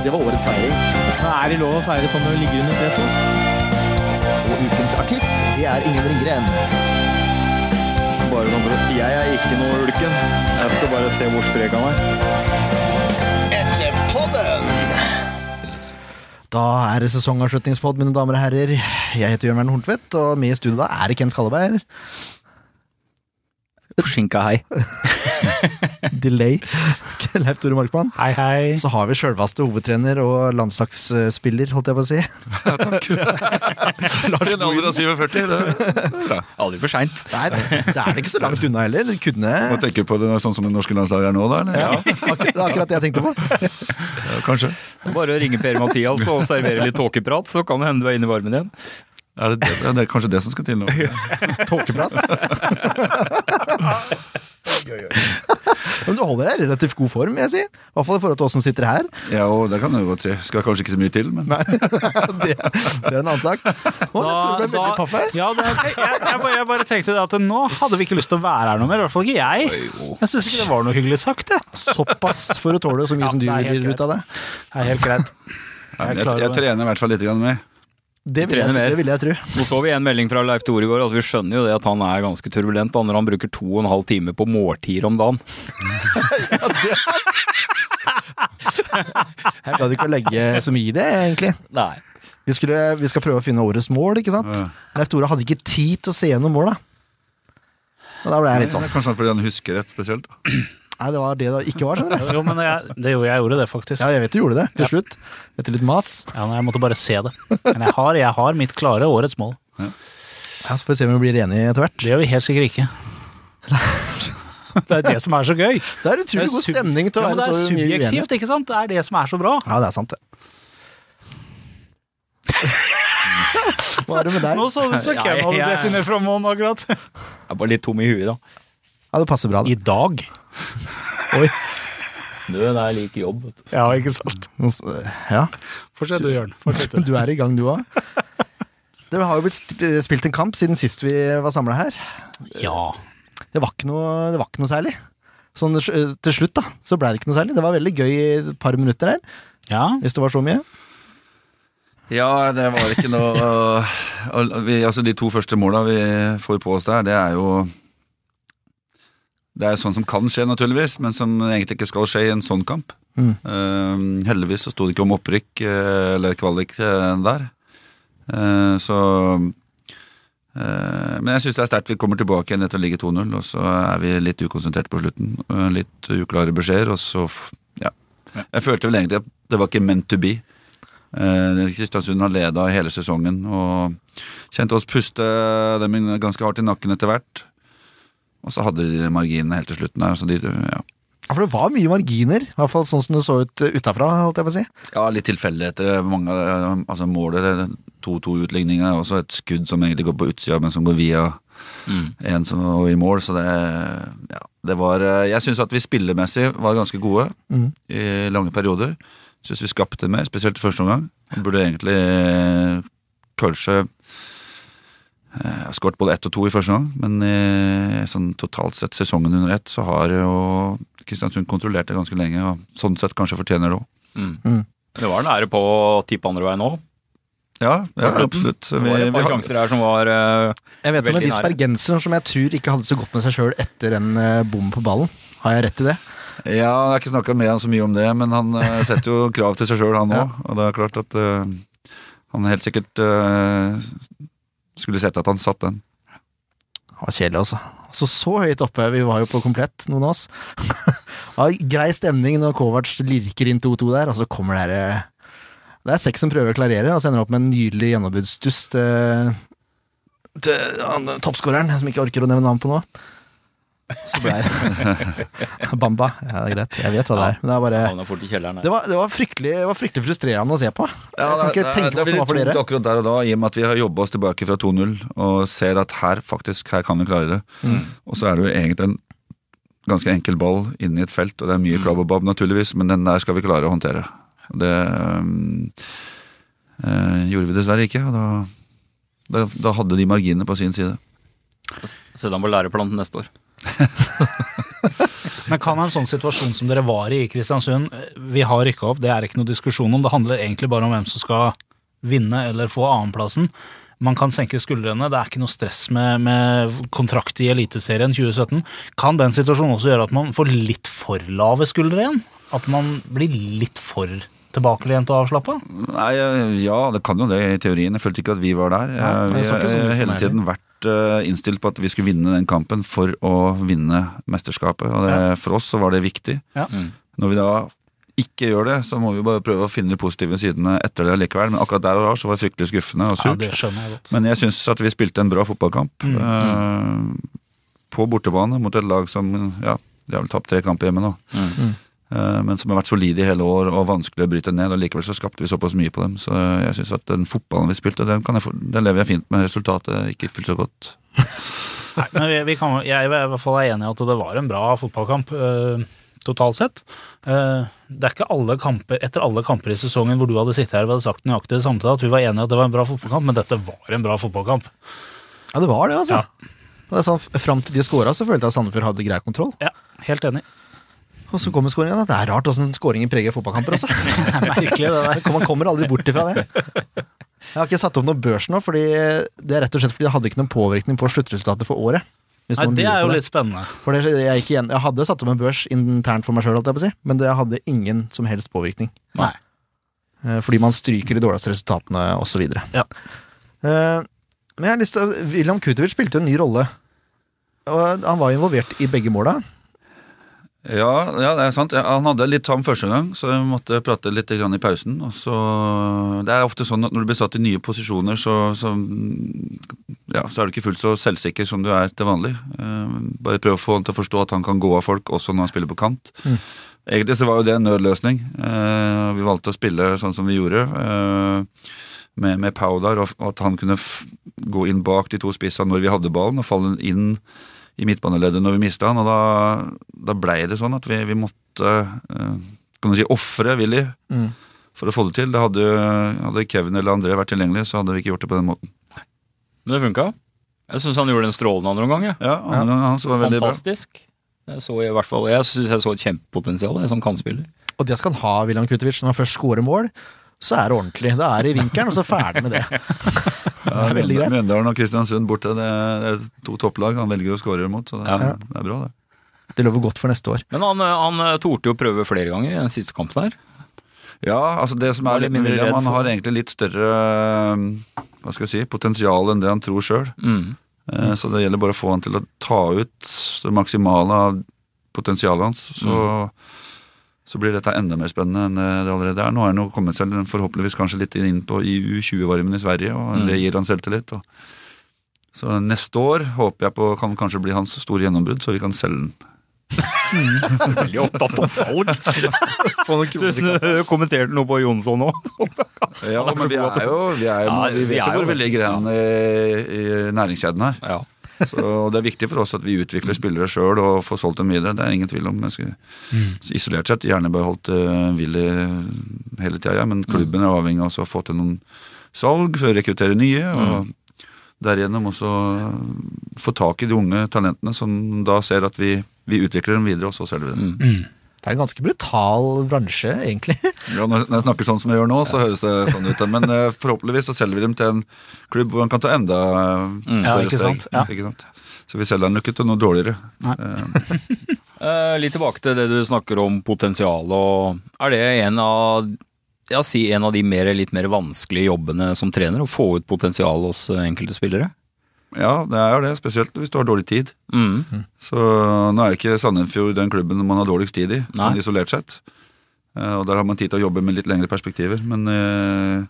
Det var årets feiring. Er det lov å feire sånn når du ligger under treet? Og ukens artist, det er Ingen Ringgren. Bare sånn for Jeg er ikke noe ulken. Jeg skal bare se hvor sprek han er. Da er det sesongavslutningspod, mine damer og herrer. Jeg heter Jørn Verne Horntvedt, og med i studio da er det Kent Kalleberg. Forsinka hei. Delay. Leif Tore Markmann. Hei, hei. Så har vi sjølveste hovedtrener og landslagsspiller, holdt jeg på å si. I en alder av 47. Det er bra. Aldri for seint. Det er det ikke så langt unna heller. Du kunne Må tenke på det sånn som det norske landslaget er nå, da? Eller? ja, akkurat, det er akkurat det jeg tenkte på. Ja, kanskje. Bare å ringe Per-Mathias og servere litt tåkeprat, så kan det hende du er inne i varmen igjen. Er det, det, er det kanskje det som skal til nå. Tåkeprat. Men du holder deg i relativt god form, jeg sier. I hvert fall i forhold til oss som sitter her. Ja, og det kan jeg godt si. Skal kanskje ikke så mye til, men Nei, det, det er en annen sak. Nå da, du ble veldig paff her. ja, det, jeg, jeg, bare, jeg bare tenkte at nå hadde vi ikke lyst til å være her noe mer. I hvert fall ikke jeg. Jeg syns ikke det var noe hyggelig sagt, det. Såpass for å tåle så mye Ja, som du gir ut av det. Det er helt greit. Jeg jeg, jeg trener i hvert fall litt mer. med. Det vil, jeg, det vil jeg tro. Nå så vi en melding fra Leif Tore i går, Altså vi skjønner jo det at han er ganske turbulent da, når han bruker to og en halv time på måltider om dagen. Jeg gadd ikke å legge så mye i det, egentlig. Nei. Vi, skulle, vi skal prøve å finne årets mål, ikke sant? Ja. Leif Tore hadde ikke tid til å se gjennom måla. Og da ble jeg litt sånn. Kanskje fordi han husker rett spesielt. Nei, det var det det ikke var, skjønner du. Jo, men jeg, det, jeg gjorde det, faktisk. Ja, jeg vet du gjorde det til slutt. Etter litt mas. Ja, men jeg måtte bare se det. Men jeg har, jeg har mitt klare årets mål. Ja, Så får vi se om vi blir enige etter hvert. Det gjør vi helt sikkert ikke. Det er det som er så gøy. Det er utrolig god stemning til å være så mye uenig. Det er subjektivt, ikke sant? Det er det som er så bra. Ja, det er sant, det. Hva er det med deg? Nå så du så Ja, Ken hadde bredt ned fra månen akkurat. Jeg er bare litt tom i huet, da. Ja, det passer bra. det. I dag. Oi. Snøen er like jobb. vet du. Ja, ikke sant. Ja, Fortsett du, Jørn. Fortsett du. du er i gang du òg. Det har jo blitt spilt en kamp siden sist vi var samla her. Ja. Det var ikke noe, det var ikke noe særlig. Sånn eh, til slutt, da, så ble det ikke noe særlig. Det var veldig gøy i et par minutter der, Ja. hvis det var så mye. Ja, det var ikke noe vi, Altså, de to første måla vi får på oss der, det er jo Det er sånn som kan skje, naturligvis, men som egentlig ikke skal skje i en sånn kamp. Mm. Uh, heldigvis så sto det ikke om opprykk uh, eller kvalik uh, der. Så Men jeg syns det er sterkt vi kommer tilbake igjen etter å ligge 2-0, og så er vi litt ukonsentrerte på slutten. litt uklare beskjeder, og så Ja. Jeg følte vel egentlig at det var ikke meant to be. Kristiansund har leda hele sesongen og kjente oss puste dem ganske hardt i nakken etter hvert. Og så hadde de marginene helt til slutten der. Så de, ja. Ja, For det var mye marginer, i hvert fall sånn som det så ut utafra, holdt jeg på å si. ja, litt tilfeldigheter. Mange, altså målet, 2-2-utligningen, er også et skudd som egentlig går på utsida, men som går via en som var i mål. Så det, ja, det var Jeg syns at vi spillemessig var ganske gode mm. i lange perioder. Syns vi skapte mer, spesielt i første omgang. Burde egentlig eh, kanskje har skåret både ett og to i første gang, men eh, sånn totalt sett sesongen under ett, så har jo Kristiansund kontrollert det ganske lenge, og sånn sett kanskje fortjener det òg. Mm. Mm. Det var nære på å tippe andre veien òg. Ja, ja, absolutt. absolutt. Det var et par har- sjanser her som var uh, Jeg vet om en viss bergenser som jeg tror ikke hadde så godt med seg sjøl etter en uh, bom på ballen. Har jeg rett i det? Ja, jeg har ikke snakka med han så mye om det, men han uh, setter jo krav til seg sjøl, han òg. Og det er klart at eh, han helt sikkert eh, skulle sett at han satt den. Det var kjedelig, altså. Så så høyt oppe, vi var jo på komplett, noen av oss. ja, grei stemning når Kovac lirker inn 2-2 der, og så kommer det her eh, Det er seks som prøver å klarere, og så ender opp med en nydelig gjennombruddsstuss til, til toppskåreren, som ikke orker å nevne navn på nå. Så ble jeg Bamba. Ja, det er greit. Jeg vet hva det er. Men det er bare fort i kjelleren. det var, det, var fryktelig, det var fryktelig frustrerende å se på. Ja, jeg kan ikke det, tenke det, meg det det var for blir dere. tungt akkurat der og da, i og med at vi har jobba oss tilbake fra 2-0 og ser at her faktisk, her kan vi klare det. Mm. Og så er det jo egentlig en ganske enkel ball inn i et felt, og det er mye klabb og babb naturligvis, men den der skal vi klare å håndtere. Det øhm, øh, gjorde vi dessverre ikke, og da, da, da hadde de marginene på sin side. Så da må på læreplanen neste år. Men kan en sånn situasjon som dere var i i Kristiansund Vi har rykka opp, det er ikke noe diskusjon om. Det handler egentlig bare om hvem som skal vinne eller få annenplassen. Man kan senke skuldrene, det er ikke noe stress med, med kontrakt i Eliteserien 2017. Kan den situasjonen også gjøre at man får litt for lave skuldre igjen? At man blir litt for tilbakelent og avslappa? Nei, ja, det kan jo det i teorien. Jeg følte ikke at vi var der. Ja, vi sånn har hele tiden vært innstilt på at vi skulle vinne den kampen for å vinne mesterskapet. Og det, for oss så var det viktig. Ja. Mm. Når vi da ikke gjør det, så må vi bare prøve å finne de positive sidene etter det likevel. Men akkurat der og da så var det fryktelig skuffende og surt. Ja, jeg. Men jeg syns at vi spilte en bra fotballkamp. Mm. eh, på bortebane mot et lag som ja, de har vel tapt tre kamper hjemme nå. Mm. Eh, men som har vært solide i hele år og vanskelig å bryte ned. og Likevel så skapte vi såpass mye på dem. Så jeg syns at den fotballen vi spilte, den, kan jeg, den lever jeg fint med. Resultatet er ikke fullt så godt. Nei, men vi, vi kan, jeg er i hvert fall enig i at det var en bra fotballkamp eh, totalt sett. Eh, det er ikke alle kamper, etter alle kamper i sesongen hvor du hadde sittet her og hadde sagt nøyaktig det samme til at vi var enige at det var en bra fotballkamp, men dette var en bra fotballkamp. Ja, det var det, altså. Det er sånn, Fram til de skåra, så følte jeg at Sandefjord hadde grei kontroll. Ja, helt enig. Og så kommer skåringa. Det er rart åssen skåringer preger fotballkamper også. Det er merkelig, det der. Man kommer aldri bort ifra det. Jeg har ikke satt opp noe børs nå, fordi det er rett og slett fordi det hadde ikke noen påvirkning på sluttresultatet for året. Nei, det er jo litt spennende. For det, jeg, igjen, jeg hadde satt opp en børs internt for meg sjøl, si, men det hadde ingen som helst påvirkning. Nei. Eh, Fordi man stryker de dårligste resultatene, osv. Ja. Uh, men jeg har lyst til William Kutovic spilte jo en ny rolle. Og han var involvert i begge måla. Ja, ja, det er sant. Han hadde litt tam første gang, så jeg måtte prate litt grann i pausen. Og så, det er ofte sånn at når du blir satt i nye posisjoner, så, så, ja, så er du ikke fullt så selvsikker som du er til vanlig. Eh, bare prøv å få han til å forstå at han kan gå av folk også når han spiller på kant. Mm. Egentlig så var jo det en nødløsning. Eh, vi valgte å spille sånn som vi gjorde. eh, med, med Pau der, og at han kunne gå inn bak de to spissene når vi hadde ballen, og falle inn i midtbaneleddet når vi mista han, og da, da blei det sånn at vi, vi måtte eh, kan du si, ofre Willy Mm. for å få det til. Det hadde, hadde Kevin eller André vært tilgjengelig, så hadde vi ikke gjort det på den måten. Men det funka. Jeg syns han gjorde en strålende andre omgang. Ja, Ja, han, han så veldig bra. Fantastisk. Jeg så i hvert fall, jeg syns jeg så et kjempepotensial jeg, som kantspiller. Og det skal han ha, William Kutovic. Når han først scorer mål, så er det ordentlig. Da er det i vinkelen, og så ferdig med det. Det er veldig greit. Mjøndalen og Kristiansund borte, det er, det er to topplag han velger å skåre mot, så det, Ja. det er bra, det. Det lover godt for neste år. Men han, han eh, torde jo prøve flere ganger i den siste kampen her. Ja, altså det som er litt med mindre William, han har egentlig litt større eh, hva skal jeg si, potensial enn det han tror sjøl. Mm. Eh, Så det gjelder bare å få han til å ta ut det maksimale av potensialet hans. Så, så blir dette enda mer spennende enn det allerede er. Nå er han jo kommet seg forhåpentligvis kanskje litt inn på i U20-varmen i Sverige, og Mm. det gir han selvtillit. Og. Så neste år håper jeg på kan kanskje bli hans store gjennombrudd, så vi kan selge den. Veldig opptatt av salg. Syns du kommenterte noe på Jonsson nå? Ja, men vi er jo, vi, er jo, Ja, vi vi vet jo hvor vi ligger hen i, i næringskjeden her. Ja. Så Det er viktig for oss at vi utvikler spillere sjøl og får solgt dem videre. Det er ingen tvil om. Skal, så isolert sett gjerne beholdt uh, Willy hele tida, ja, men klubben er avhengig av å få til noen salg for å rekruttere nye. og Derigjennom også få tak i de unge talentene som da ser at vi, vi utvikler dem videre, og så selger vi dem. Mm. Det er en ganske brutal bransje, egentlig. Ja, når jeg snakker sånn som jeg gjør nå, så høres det sånn ut. Men eh, forhåpentligvis så selger vi dem til en klubb hvor han kan ta enda eh, Mm. Ja, større ikke steg. sant? Ja. Ikke sant? Så vi selger den jo ikke til noe dårligere. Eh, litt tilbake til det du snakker om potensial. og Er det en av ja, si en av de mer, litt mer vanskelige jobbene som trener? Å få ut potensial hos enkelte spillere? Ja, det er jo det, spesielt hvis du har dårlig tid. Mm. Så nå er ikke Sandefjord den klubben man har dårligst tid i, Nei. sånn isolert sett. Eh, Og der har man tid til å jobbe med litt lengre perspektiver. Men eh,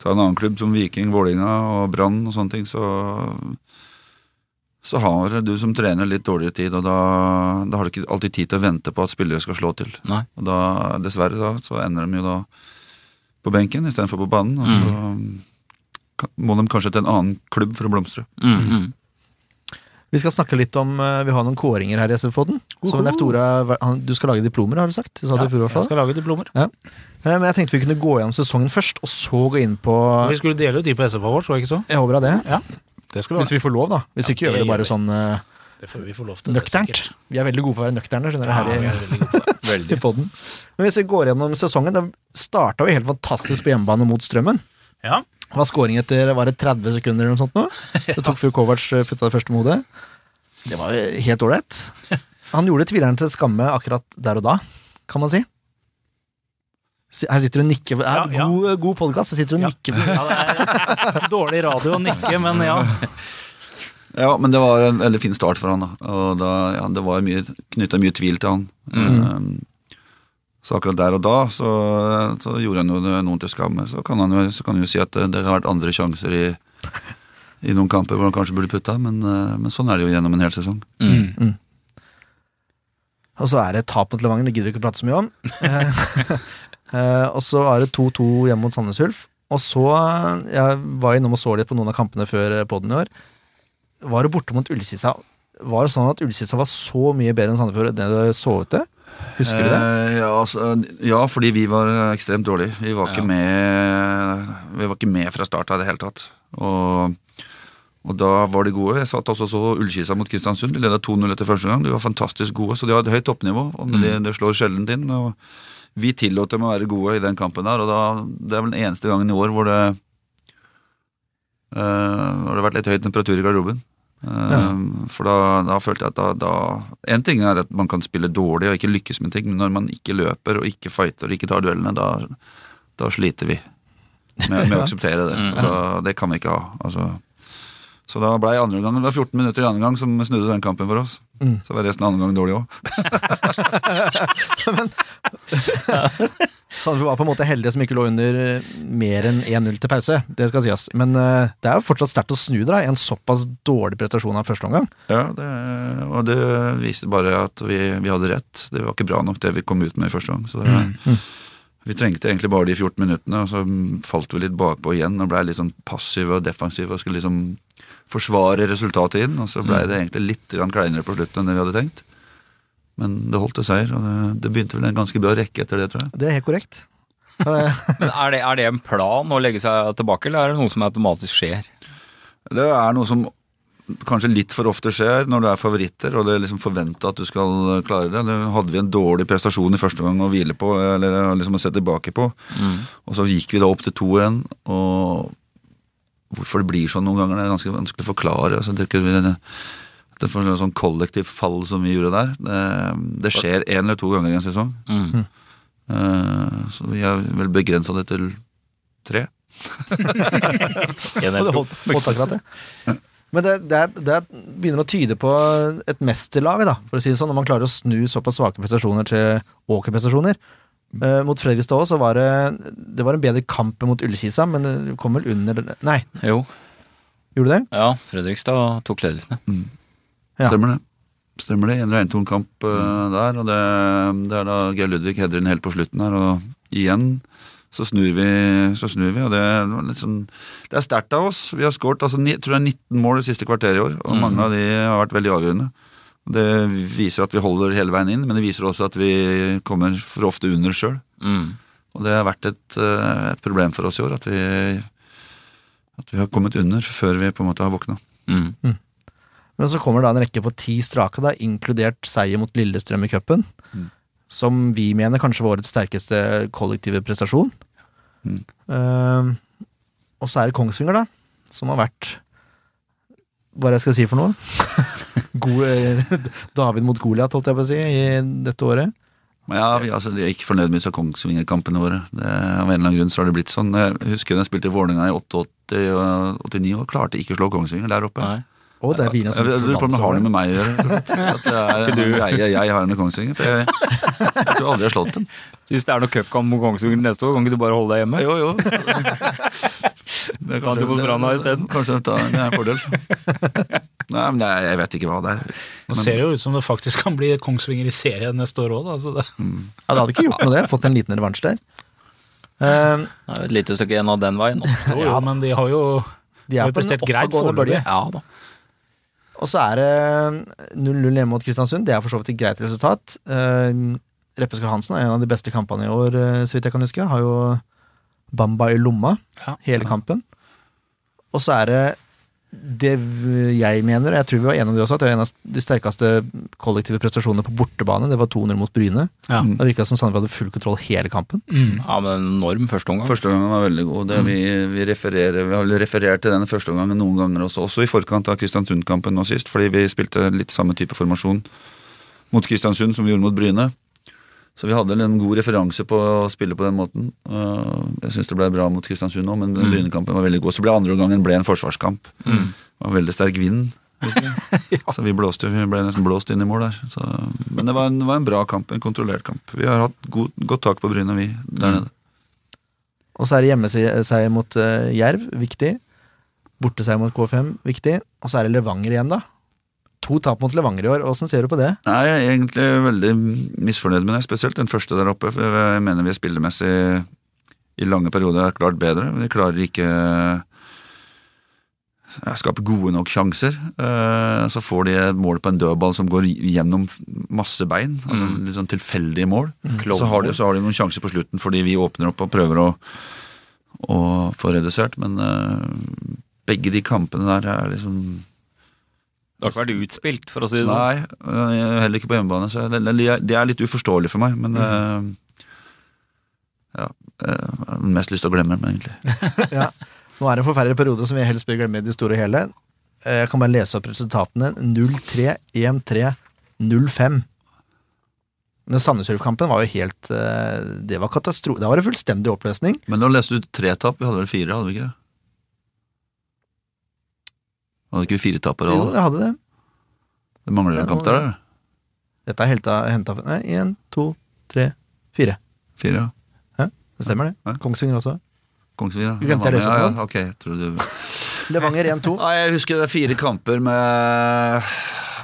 ta en annen klubb som Viking, Vålinga og Brann og sånne ting, så så har du som trener litt dårligere tid, og da, da har du ikke alltid tid til å vente på at spillere skal slå til. Nei. Og da, dessverre, da, så ender de jo da på benken istedenfor på banen, og så ka- må de kanskje til en annen klubb for å blomstre. Mm, mm. Vi skal snakke litt om eh, Vi har noen kåringer her i SV-poden. Du skal lage diplomer, har du sagt? ja, sa du jeg skal lage diplomer. Ja. Men jeg tenkte vi kunne gå gjennom sesongen først, og så gå inn på Vi skulle dele ut de på SF vår, så jeg ikke så? Jeg håper det. Ja, det skal vi Hvis vi får lov, da. Hvis Ja, ikke gjør vi det bare sånn eh, Det får vi få lov til. det er nøkternt. Vi er veldig gode på å være nøkterne, skjønner du, Ja, her i, er i poden. Men hvis vi går gjennom sesongen, det starta jo helt fantastisk på hjemmebane mot Strømmen. Ja, var scoring etter var det 30 sekunder eller noe sånt nå. Det tok før Kovac eh, putta det første modet. Det var jo helt ålreit. Han gjorde tvileren til skamme akkurat der og da, kan man si. Her sitter du og nikker. Det er Ja, ja. God, god podkast. Her sitter du og nikker. ja det er dårlig radio å nikke, men ja. Ja, men det var en veldig fin start for han, da. Og da, ja, det var mye, knytta mye tvil til han. Um, så akkurat der og da så, så gjorde han jo noen til skamme. Så kan han jo, så kan han jo si at det, det har vært andre sjanser i, i noen kamper hvor han kanskje burde putta, men, uh, men sånn er det jo gjennom en hel sesong. Mm. Og så er det tap mot Levanger, det gidder vi ikke å prate så mye om. Eh, eh, og så er det 2-2 hjemme mot Sandnes Ulf. Og så, jeg var innom og så litt på noen av kampene før poden i år. Var det borte mot Ullkisa? Var det sånn at Ullkisa var så mye bedre enn Sandefjord enn det så ut til? Husker du det? Eh, ja, altså, ja, fordi vi var ekstremt dårlige. Vi var, ikke med, vi var ikke med fra start av i det hele tatt. Og, og da var de gode. Jeg satt også så Ullkisa mot Kristiansund. De leda 2-0 etter første gang. De var fantastisk gode, så de har et høyt toppnivå. Og Mm. det, det slår sjelden inn. Og vi tillot dem å være gode i den kampen der, og da, det er vel den eneste gangen i år hvor det eh, har det vært litt høy temperatur i garderoben. Ja. For da, da følte jeg at da, da En ting er at man kan spille dårlig og ikke lykkes med ting, men når man ikke løper og ikke fighter og ikke tar duellene, da, da sliter vi med, med å akseptere det. Mm. Og det kan vi ikke ha. Altså. Så da ble andre gang, det var 14 minutter i andre gang som snudde den kampen for oss. Mm. Så var resten av andre gang dårlig òg. Sandefjord var på en måte heldige som ikke lå under eh, mer enn 1-0 til pause. Det skal sies. Men eh, det er jo fortsatt sterkt å snu det, i en såpass dårlig prestasjon av første omgang. Ja, det, og det viste bare at vi, vi hadde rett. Det var ikke bra nok det vi kom ut med i første gang. Så det, Mm. Vi trengte egentlig bare de 14 minuttene, og så falt vi litt bakpå igjen og blei litt sånn passive og defensive og skulle liksom forsvare resultatet inn. Og så blei det egentlig litt grann kleinere på slutten enn det vi hadde tenkt. Men det holdt til seier, og det, det begynte vel en ganske bra rekke etter det, tror jeg. Det er helt korrekt. Men er det, er det en plan å legge seg tilbake, eller er det noe som automatisk skjer? Det er noe som kanskje litt for ofte skjer når du er favoritter, og det er liksom forventa at du skal klare det. Det hadde vi en dårlig prestasjon i første gang å hvile på, eller liksom å se tilbake på. Og så gikk vi da opp til to igjen, og hvorfor det blir sånn noen ganger, det er ganske vanskelig å forklare. Altså, det, er ikke- det, det er en sånn kollektivt fall som vi gjorde der. Det, det skjer én eller to ganger i en sesong. Mm. Uh, så vi har vel begrensa det til tre. Det holdt, holdt akkurat det. Men det, det, er- det er- begynner å tyde på et mesterlag, da, for å si det sånn, når man klarer å snu såpass svake prestasjoner til ok-prestasjoner. Eh, mot Fredrikstad også, så var det Det var en bedre kamp mot Ullkisa, men det kom vel under Nei, Jo, gjorde det? ja, Fredrikstad tok ledelsen. Ja. Stemmer det. Stemmer det. En regntornkamp uh, der, og det, det er da Geir Ludvig header inn helt på slutten her, og igjen så snur vi, så snur vi og det er litt sånn Det er sterkt av oss. Vi har skåret altså, ni- tror jeg 19 mål det siste kvarteret i år, og Mm. mange av de har vært veldig avgjørende. Det viser at vi holder hele veien inn, men det viser også at vi kommer for ofte under sjøl. Mm. Og det har vært et, eh, et problem for oss i år, at vi, at vi har kommet under før vi på en måte har våkna. Mm. Men så kommer da en rekke på ti strake, da, inkludert seier mot Lillestrøm i cupen. Mm. Som vi mener kanskje var årets sterkeste kollektive prestasjon. Mm. Eh, og så er det Kongsvinger, da, som har vært Hva er det jeg skal si for noe? God, eh, David mot Goliat, holdt jeg på å si, i dette året. Men ja, vi, altså, De er ikke fornøyd med disse Kongsvinger-kampene våre. Det, av en eller annen grunn så har det blitt sånn. Jeg husker jeg spilte i Vålerenga i 88 og 89 og klarte ikke å slå Kongsvinger der oppe. Nei. Og det er Wiener som Jeg lurer på om det har noe med meg å gjøre. At det er du. en jeg har med Kongsvinger. For jeg, jeg tror aldri jeg har slått dem. Så hvis det er noe cupkamp mot Kongsvinger neste år, kan ikke du bare holde deg hjemme? Jo, jo. Det er Ta det på stranda isteden. Kanskje det er en fordel. Nei, men jeg, jeg vet ikke hva det er. Nå ser det jo ut som det faktisk kan bli Kongsvinger i serien neste år òg, da. Så det, Ja, det hadde ikke gjort noe, det. Fått en liten revansj der. Eh, Det er et lite stykke igjen av den veien. Også. ja, men de har jo de Har er jo prestert greit foreløpig. Ja da. Og så er det 0-0 hjemme mot Kristiansund. Det er for så vidt et greit resultat. Uh, Reppeskar Hansen er en av de beste kampene i år, uh, så vidt jeg kan huske. Har jo Bamba i lomma Ja. hele kampen. Og så er det det jeg mener, og jeg tror vi var enige om det også, at det var en av de sterkeste kollektive prestasjonene på bortebane. Det var 2-0 mot Bryne. Ja. Det virka som Sandefjord hadde full kontroll hele kampen. Mm. Ja, men enorm første omgang. Første omgang var veldig god. Det, vi, vi, refererer, vi har referert til den første omgangen noen ganger også, også i forkant av Kristiansund-kampen nå sist, fordi vi spilte litt samme type formasjon mot Kristiansund som vi gjorde mot Bryne. Så vi hadde en god referanse på å spille på den måten. Uh, Jeg syns det ble bra mot Kristiansund nå, men mm. Bryne-kampen var veldig god. Så ble andre omgangen ble en forsvarskamp. Det var veldig sterk vind. Så vi, blåste, vi ble nesten blåst inn i mål der. Så, men det var, en, det var en bra kamp, en kontrollert kamp. Vi har hatt god, godt tak på Bryne, vi der nede. Og så er det hjemmeseier mot uh, Jerv, viktig. Borteseier mot K5, viktig. Og så er det Levanger igjen, da. To tap mot Levanger i år. Åssen ser du på det? Nei, Jeg er egentlig veldig misfornøyd med det, spesielt den første der oppe. For jeg mener vi spillemessig i lange perioder er klart bedre. men Vi klarer ikke å skape gode nok sjanser. Eh, Så får de et mål på en dødball som går gjennom masse bein. altså Mm. Litt sånn tilfeldige mål. Mm. Så har, de, så har de noen sjanser på slutten fordi vi åpner opp og prøver å, å få redusert. Men eh, begge de kampene der er liksom Det har ikke vært utspilt, for å si det sånn. Nei, øh, heller ikke på hjemmebane. Så det, er litt uforståelig for meg, men øh, Ja. Jeg har mest lyst til å glemme dem, egentlig. Ja. Nå er det en forferdelig periode som vi helst bør glemme i det store og hele. Eh, Jeg kan bare lese opp resultatene. 0-3, 1-3, 0-5. Men Sandnes Ulf-kampen var jo helt eh, Det var katastrofe. Da var det fullstendig oppløsning. Men nå leste du tre tap. Vi hadde vel fire, hadde vi ikke? Hadde ikke vi fire tap på Jo, dere hadde det. Det mangler en kamp der, eller? Dette er henta Nei, én, to, tre, fire. Fire, ja. Det stemmer, det. Ja. Kongsvinger også. Kongsvinger, ja. Glemte jeg det ja, ja, ok, jeg tror du... Levanger 1-2. Ja, jeg husker det er fire kamper med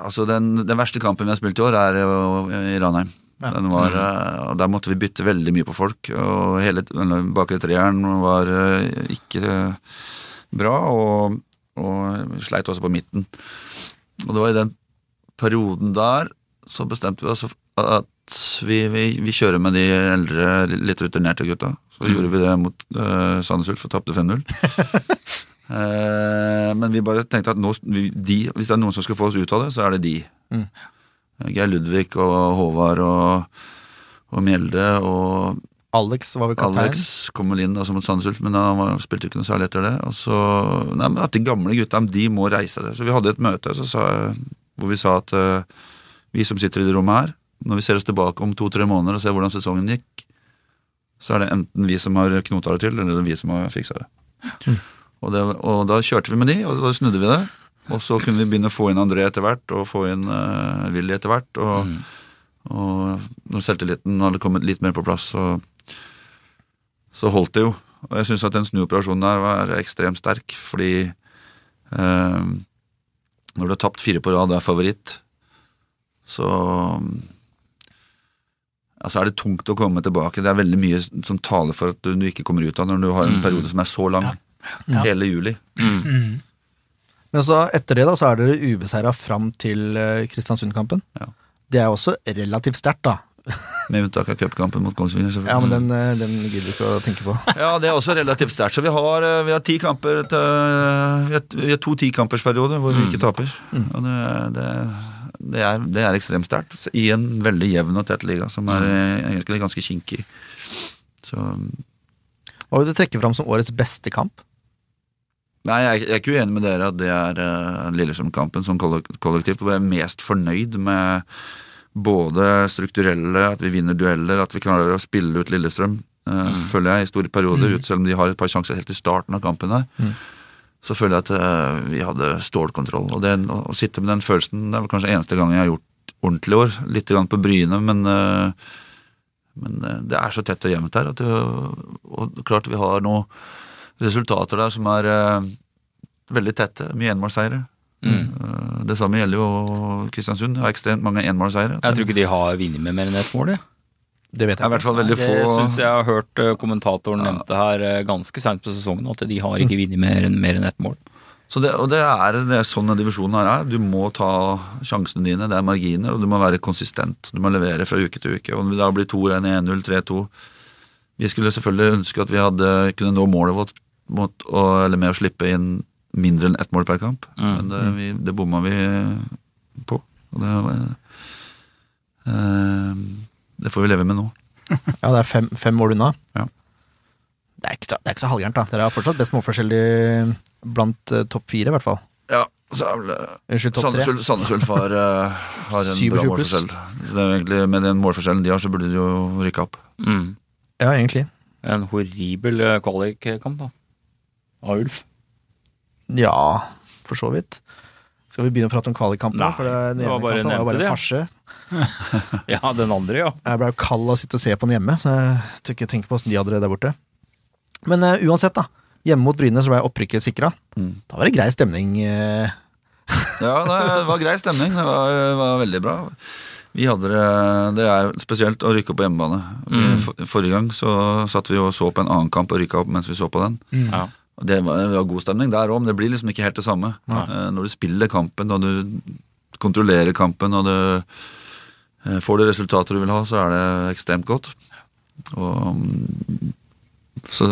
Altså, den, den verste kampen vi har spilt i år, er i Ranheim. Ja. Den var, eh, og Der måtte vi bytte veldig mye på folk, og hele bakre treeren var eh, ikke eh, bra, og, og sleit også på midten. Og det var i den perioden der så bestemte vi oss at vi, vi, vi kjører med de eldre, litt rutinerte gutta. Så gjorde vi det mot uh, Sandnes Ulf og tapte 5-0. uh, men vi bare tenkte at nå, vi, de, hvis det er noen som skal få oss ut av det, så er det de. Mm. Geir Ludvig og Håvard og, og Mjelde og Alex var vel kaptein. Alex kom vel inn altså mot Sandnes Ulf, men han var, spilte ikke noe særlig etter det. Og så, nei, men at De gamle gutta de må reise det. Så vi hadde et møte så sa, hvor vi sa at uh, vi som sitter i det rommet her, når vi ser oss tilbake om to-tre måneder og ser hvordan sesongen gikk, så er det enten vi som har knota det til, eller det er vi som har fiksa det. Og, det. og da kjørte vi med de, og da snudde vi det. Og så kunne vi begynne å få inn André etter hvert, og få inn uh, Willy etter hvert. Og, Mm. og når selvtilliten hadde kommet litt mer på plass, så, så holdt det jo. Og jeg syns at den snuoperasjonen der var ekstremt sterk, fordi eh, når du har tapt fire på rad og er favoritt, så Altså er det tungt å komme tilbake. Det er veldig mye som taler for at du, du ikke kommer ut av når du har en Mm. periode som er så lang. Ja. Hele juli. Mm. Mm. Men så etter det da, så er dere ubeseira fram til eh, Kristiansund-kampen. Ja. Det er også relativt sterkt, da. Med unntak av cupkampen mot Kongsvinger. Ja, men den, eh, den gidder vi ikke å tenke på. Ja, det er også relativt sterkt. Så vi har, eh, vi har ti kamper til, vi har, vi har to tikampersperioder hvor vi ikke taper. Og det, det, det, er, det er ekstremt sterkt. I en veldig jevn og tett liga, som er eh, egentlig ganske kinkig. Så Hva vil du trekke fram som årets beste kamp? Nei, jeg, jeg er ikke uenig med dere at det er Lillestrøm-kampen som kollektivt. kollektiv. Hvor jeg er mest fornøyd med både strukturelle, at vi vinner dueller, at vi klarer å spille ut Lillestrøm. mm. Føler jeg i store perioder, ut, selv om de har et par sjanser helt i starten av kampen her. Mm. Så føler jeg at eh, vi hadde stålkontroll. Og det, å sitte med den følelsen Det er vel kanskje eneste gang jeg har gjort ordentlig i år. Litt grann på Bryne, men eh, men eh, det er så tett og jevnt her. At det, og klart vi har noen resultater der som er eh, veldig tette. Mye enmålseiere. Mm. Eh, det samme gjelder jo Kristiansund. Har ekstremt mange enmålseiere. Jeg tror ikke de har vunnet med mer enn ett mål, de. Det vet Det er i jeg hvert fall veldig Det få syns jeg har hørt kommentatoren kommentatoren nevnte her eh, ganske seint på sesongen, at de har ikke vunnet mer enn mer enn ett mål. Så det, og det er, det er sånn denne divisjonen her er. Du må ta sjansene dine, det er marginer, og du må være konsistent. Du må levere fra uke til uke. Om det da blir 2-1, 1-0, 3-2 Vi skulle selvfølgelig ønske at vi hadde kunne nå målet vårt mot eller med å slippe inn mindre enn ett mål per kamp. Mm. Men det, vi, det bomma vi på. Og det, eh, det får vi leve med nå. Ja, det er fem, fem mål unna. Ja. Det er ikke, det er ikke så halvgærent, da. Dere har fortsatt best målforskjell blant eh, topp fire, i hvert fall. Ja, så er vel det Unnskyld. Sandnes Ulf- Sandnes Ulf har, eh, har en bra målforskjell. Så det er egentlig, med den målforskjellen de har, så burde de jo rykke opp. Mm. Ja, egentlig. En horribel eh, kvalikkamp, da. Av Ulf. Ja, for så vidt. Skal vi begynne å prate om kvalikkampen? Nei, For det, den det var ene bare kampen var jo bare en det. farse. Ja, den andre, ja. Jeg ble jo kald av å sitte og se på den hjemme, så jeg tør ikke tenke på åssen de hadde det der borte. Men uh, uansett, da. Hjemme mot Bryne så ble opprykket sikra. Mm. Da var det grei stemning. Uh... Ja, det var grei stemning. Det var, var veldig bra. Vi hadde det, det er spesielt å rykke opp på hjemmebane. Mm. For, forrige gang så satt vi og så på en annen kamp og rykka opp mens vi så på den. ja. Det var, det var god stemning der òg, men det blir liksom ikke helt det samme. Nei. Når du spiller kampen og du kontrollerer kampen og du eh, får det resultatet du vil ha, så er det ekstremt godt. Og mm, så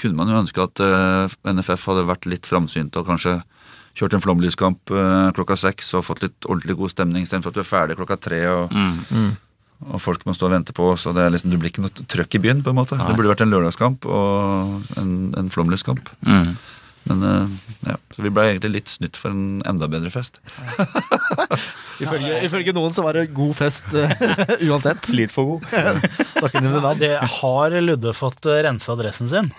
kunne man jo ønske at eh, NFF hadde vært litt framsynte og kanskje kjørt en flomlyskamp eh, klokka seks og fått litt ordentlig god stemning istedenfor at du er ferdig klokka tre og, Mm. Og folk må stå og vente på oss. og Det, er liksom, det blir ikke noe trøkk i byen, på en måte. Det burde vært en lørdagskamp og en, en flomlyskamp. Mm. Men eh, ja, så vi ble egentlig litt snytt for en enda bedre fest. Ifølge, ifølge noen så var det god fest eh, uansett. Litt for god. Det har Ludde fått rensa dressen adressen sin.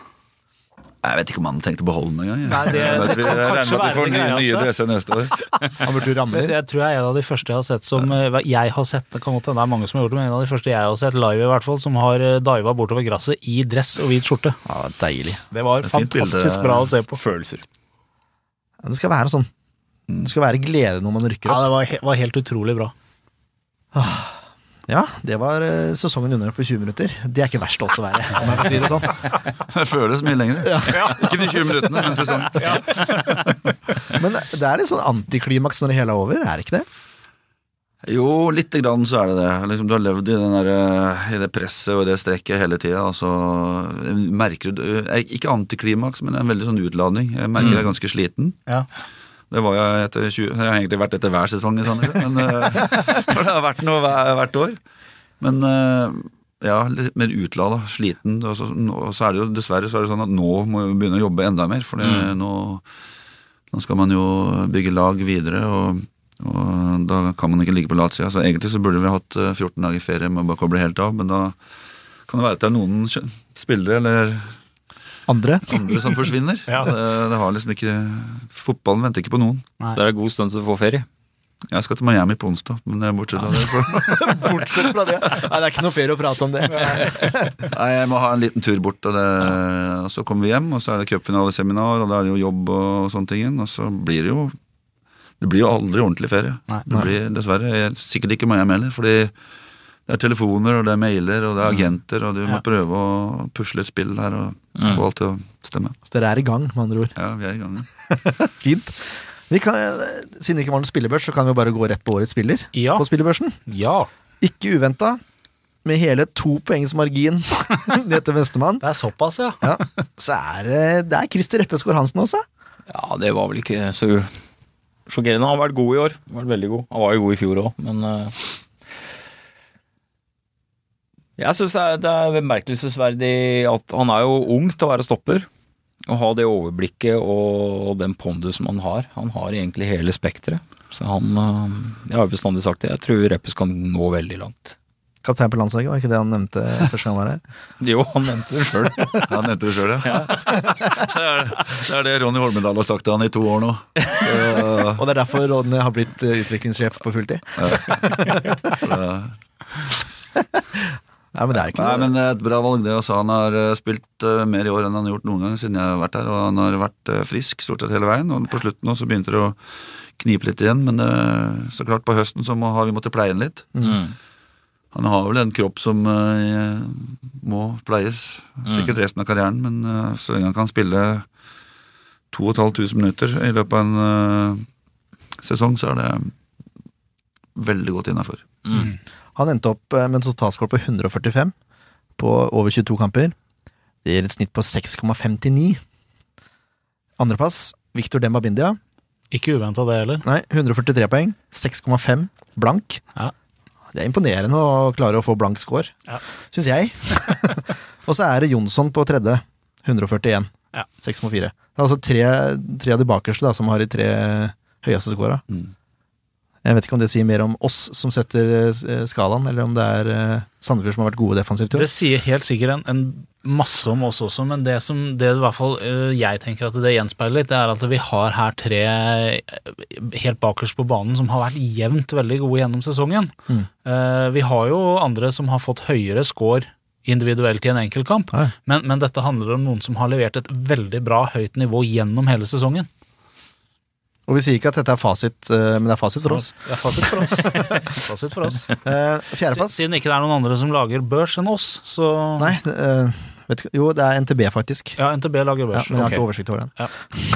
Jeg vet ikke om han tenkte å beholde den engang. jeg. Det- Jeg regner med at vi- får det nye, nye dresser neste år. Han burde ramle. Jeg tror jeg er en av de første jeg har sett som eh, Jeg har sett, det kan godt hende det er mange som har gjort det, men en av de første jeg har sett live, i hvert fall, som har eh, diva bortover gresset i dress og hvit skjorte. Ja, deilig. Det var Det bilde. fantastisk bra å se på. Følelser. Det skal være sånn. Det skal være glede når man rykker Ja, opp. det var, he var helt utrolig bra. Ja, det var eh, sesongen under på 20 minutter. Det er ikke verst også å være, om jeg sier si det sånn. Det føles mye lenger. Ikke de 20 minuttene, men sesong. Men det er litt sånn antiklimaks når det hele er over, er det ikke det? Jo, lite grann så er det det. Liksom, du har levd i, den der, eh, i det presset og det strekket hele tida. Altså, merker du eh, Ikke antiklimaks, men en veldig sånn utladning. Jeg merker jeg er ganske sliten. Ja. Det var jeg etter 20 Jeg har egentlig vært etter hver sesong i Sandefjord, men eh, det har vært noe hver, hvert år. Men eh, ja, litt mer utlada, sliten. Og så, og så er det jo dessverre så er det sånn at nå må vi begynne å jobbe enda mer. For mm. nå, nå skal man jo bygge lag videre, og, og da kan man ikke ligge på latsida. Så egentlig så burde vi hatt eh, 14 dager ferie med å bare koble helt av, men da kan det være at det er noen spillere eller Andre? andre som forsvinner. Ja. det, det har liksom ikke Fotballen venter ikke på noen. Nei. Så det er en god stund til du får ferie. Jeg skal til Miami på onsdag, men det er bortsett fra det, så Bortsett fra det. Nei, det er ikke noe ferie å prate om det. Nei, jeg må ha en liten tur bort, og, det, og så kommer vi hjem, og så er det cupfinaleseminar, og da er det jo jobb og sånne ting, og så blir det jo Det blir jo aldri ordentlig ferie. Nei. Det blir dessverre sikkert ikke Miami heller, fordi det er telefoner, og det er mailer, og det er agenter, og du må Ja. prøve å pusle et spill her og få alt til å stemme. Så dere er i gang, med andre ord. Ja, vi er i gang. ja. Fint. Vi kan, siden det ikke var noen spillebørs, så kan vi jo bare gå rett på årets spiller Ja. på spillebørsen. ja. Ikke uventa, med hele to poengs margin ned til nestemann. Det er såpass, ja. Ja. Så er det, det er Christer Eppeskår Hansen også. Ja, det var vel ikke så sjokkerende. Han har vært god i år. Han har vært veldig god. Han var jo god i fjor òg, men eh, Jeg syns det, er- er bemerkelsesverdig at han er jo ung til å være stopper. Å ha det overblikket og den pondusen han har. Han har egentlig hele spekteret. Så han eh, Jeg har bestandig sagt det. Jeg tror Reppes kan nå veldig langt. Kaptein på landslaget, var ikke det han nevnte første gang han var her? Jo, han nevnte det sjøl. Han nevnte det sjøl, ja. det, er, det er det Ronny Holmedal har sagt til han i to år nå. Så, Og det er derfor Ronny har blitt eh, utviklingssjef på fulltid. så, Nei, men det er ikke Nei, noe men det er et bra valg, det. Altså, han har eh, spilt eh, mer i år enn han har gjort noen gang siden jeg har vært her. Og han har vært eh, frisk stort sett hele veien. Og på slutten nå så begynte det å knipe litt igjen. Men så klart, på høsten så må, har vi måttet pleie han litt. Mm. Han har vel en kropp som må pleies. Sikkert resten av karrieren, men så lenge han kan spille 2500 minutter i løpet av en sesong, så er det veldig godt innafor. Mm. Han endte opp eh, med en totalscore på 145 på over 22 kamper. Det gir et snitt på 6,59. Andreplass, Victor Dembabindia. Ikke uventa det heller. Nei, 143 poeng. 6,5 blank. Ja. Det er imponerende å klare å få blank score, Ja. syns jeg. og så er det Jonsson på tredje. 141. Ja. 6,4. Det er altså tre, tre av de bakerste da, som har de tre høyeste scora. Mm. Jeg vet ikke om det sier mer om oss som setter eh, skalaen, eller om det er eh, Sandefjord som har vært gode defensivt. Det sier helt sikkert en, en masse om oss også, men det som det i hvert fall jeg tenker at det gjenspeiler litt, det er at vi har her tre helt bakerst på banen som har vært jevnt veldig gode gjennom sesongen. Mm. Eh, vi har jo andre som har fått høyere score individuelt i en enkeltkamp, men, men dette handler om noen som har levert et veldig bra høyt nivå gjennom hele sesongen. Og vi sier ikke at dette er fasit, eh, men det er fasit for oss. Det er fasit for oss. fasit for oss. Eh, Fjerdeplass Siden ikke det er noen andre som lager børs enn oss, så Nei, eh, vet jo, det er NTB, faktisk. Ja, NTB lager Ja, børs. men jeg har ikke oversikt over den.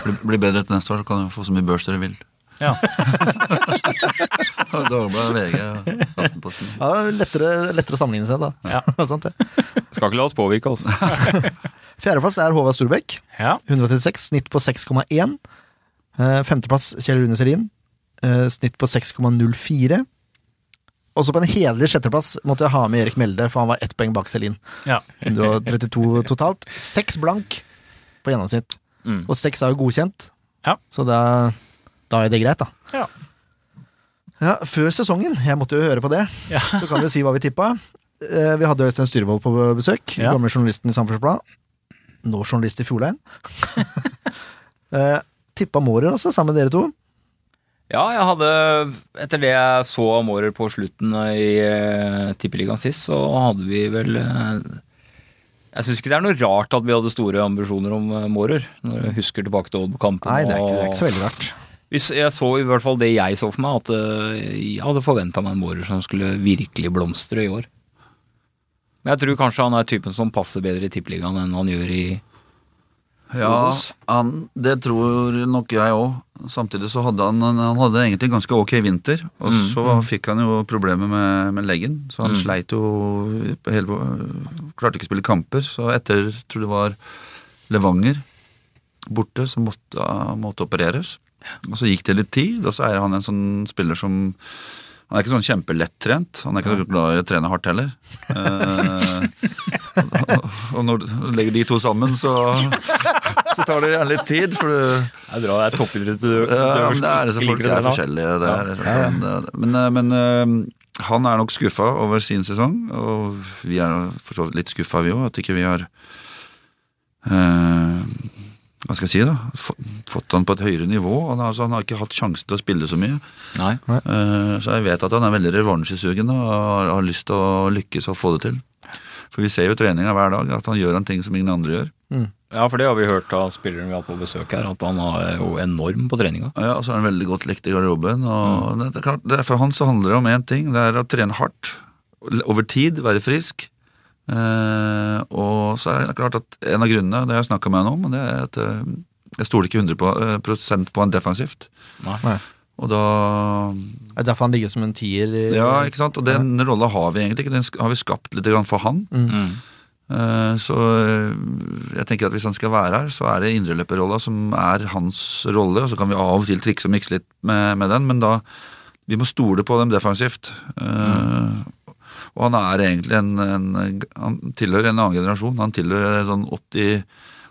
Blir, blir bedre til neste år, så kan dere få så mye børs dere vil. Ja. Dagbladet, VG, Aftenposten. Ja, lettere, lettere å sammenligne seg, da. Ja. Sant. Skal ikke la oss påvirke, altså. Fjerdeplass er Håvard Storbekk. ja. 136, snitt på 6,1. Eh, Femteplass Kjell Rune Selin, eh, snitt på 6,04. Også på en hederlig sjetteplass måtte jeg ha med Erik Melde, for han var ett poeng bak Selin. ja. 32 totalt. Seks blank på gjennomsnitt. Mm. Og seks er jo godkjent, Ja. så da, da er det greit, da. Ja. Ja, Før sesongen, jeg måtte jo høre på det, Ja. så kan vi si hva vi tippa. Eh, Vi hadde Øystein Styrvold på besøk, Ja. gamle journalisten i Samferdselsbladet. Nå journalist i Fjordlein. Tippa Mårer altså, sammen med dere to. Ja, jeg hadde Etter det jeg så Mårer på slutten i eh, Tippeligaen sist, så hadde vi vel eh, Jeg syns ikke det er noe rart at vi hadde store ambisjoner om eh, Mårer, når jeg husker tilbake til Odd-kampen. Nei, det er, ikke, det er ikke så veldig rart. Hvis jeg så i hvert fall det jeg så for meg, at eh, jeg hadde forventa meg en Mårer som skulle virkelig blomstre i år. Men jeg tror kanskje han er typen som passer bedre i Tippeligaen enn han gjør i Ja, han, det tror nok jeg òg. Samtidig så hadde han Han hadde egentlig ganske ok vinter, og Mm, så fikk han jo problemer med, med leggen. Så han Mm. sleit jo hele, Klarte ikke å spille kamper. Så etter, tror det var Levanger borte, så måtte han opereres. Og så gikk det litt tid, og så er han en sånn spiller som han er ikke sånn kjempelettrent. Han er ikke så glad i å trene hardt heller. Eh, og når du legger de to sammen, så, så tar det gjerne litt tid. For du, Det er bra det er toppidrett du, ja, men det er så folk er forskjellige. Det er, liksom sånn, det- men eh, men eh, han er nok skuffa over sin sesong, og vi er for så vidt litt skuffa, vi òg. At ikke vi har eh, hva skal jeg si, da? Fått han på et høyere nivå. Han har, altså, han har ikke hatt sjansen til å spille så mye. Nei. Nei. Så jeg vet at han er veldig revansjesugen og har, har lyst til å lykkes og få det til. For vi ser jo i treninga hver dag at han gjør en ting som ingen andre gjør. Ja, for det har vi hørt av spilleren vi har hatt på besøk her, at han er jo enorm på treninga. Ja, og så er han veldig godt likt i garderoben. Og det, er klart, det, er- for han så handler det om én ting, det er å trene hardt. Over tid, være frisk. Eh, og så er det klart at en av grunnene, det har jeg snakka med han om, det er at eh, jeg stoler ikke 100 på, eh, på han defensivt. Nei. Og da Det er derfor han ligger som en tier. i- Ja, ikke sant. Og den rolla har vi egentlig ikke. Den har vi skapt litt for han. Mm. Eh, Så eh, jeg tenker at hvis han skal være her, så er det indreløperrolla som er hans rolle. Og så kan vi av og til trikse og mikse litt med, med den, men da Vi må stole på dem defensivt. Eh, Og han er egentlig en, en Han tilhører en annen generasjon. Han tilhører en sånn 80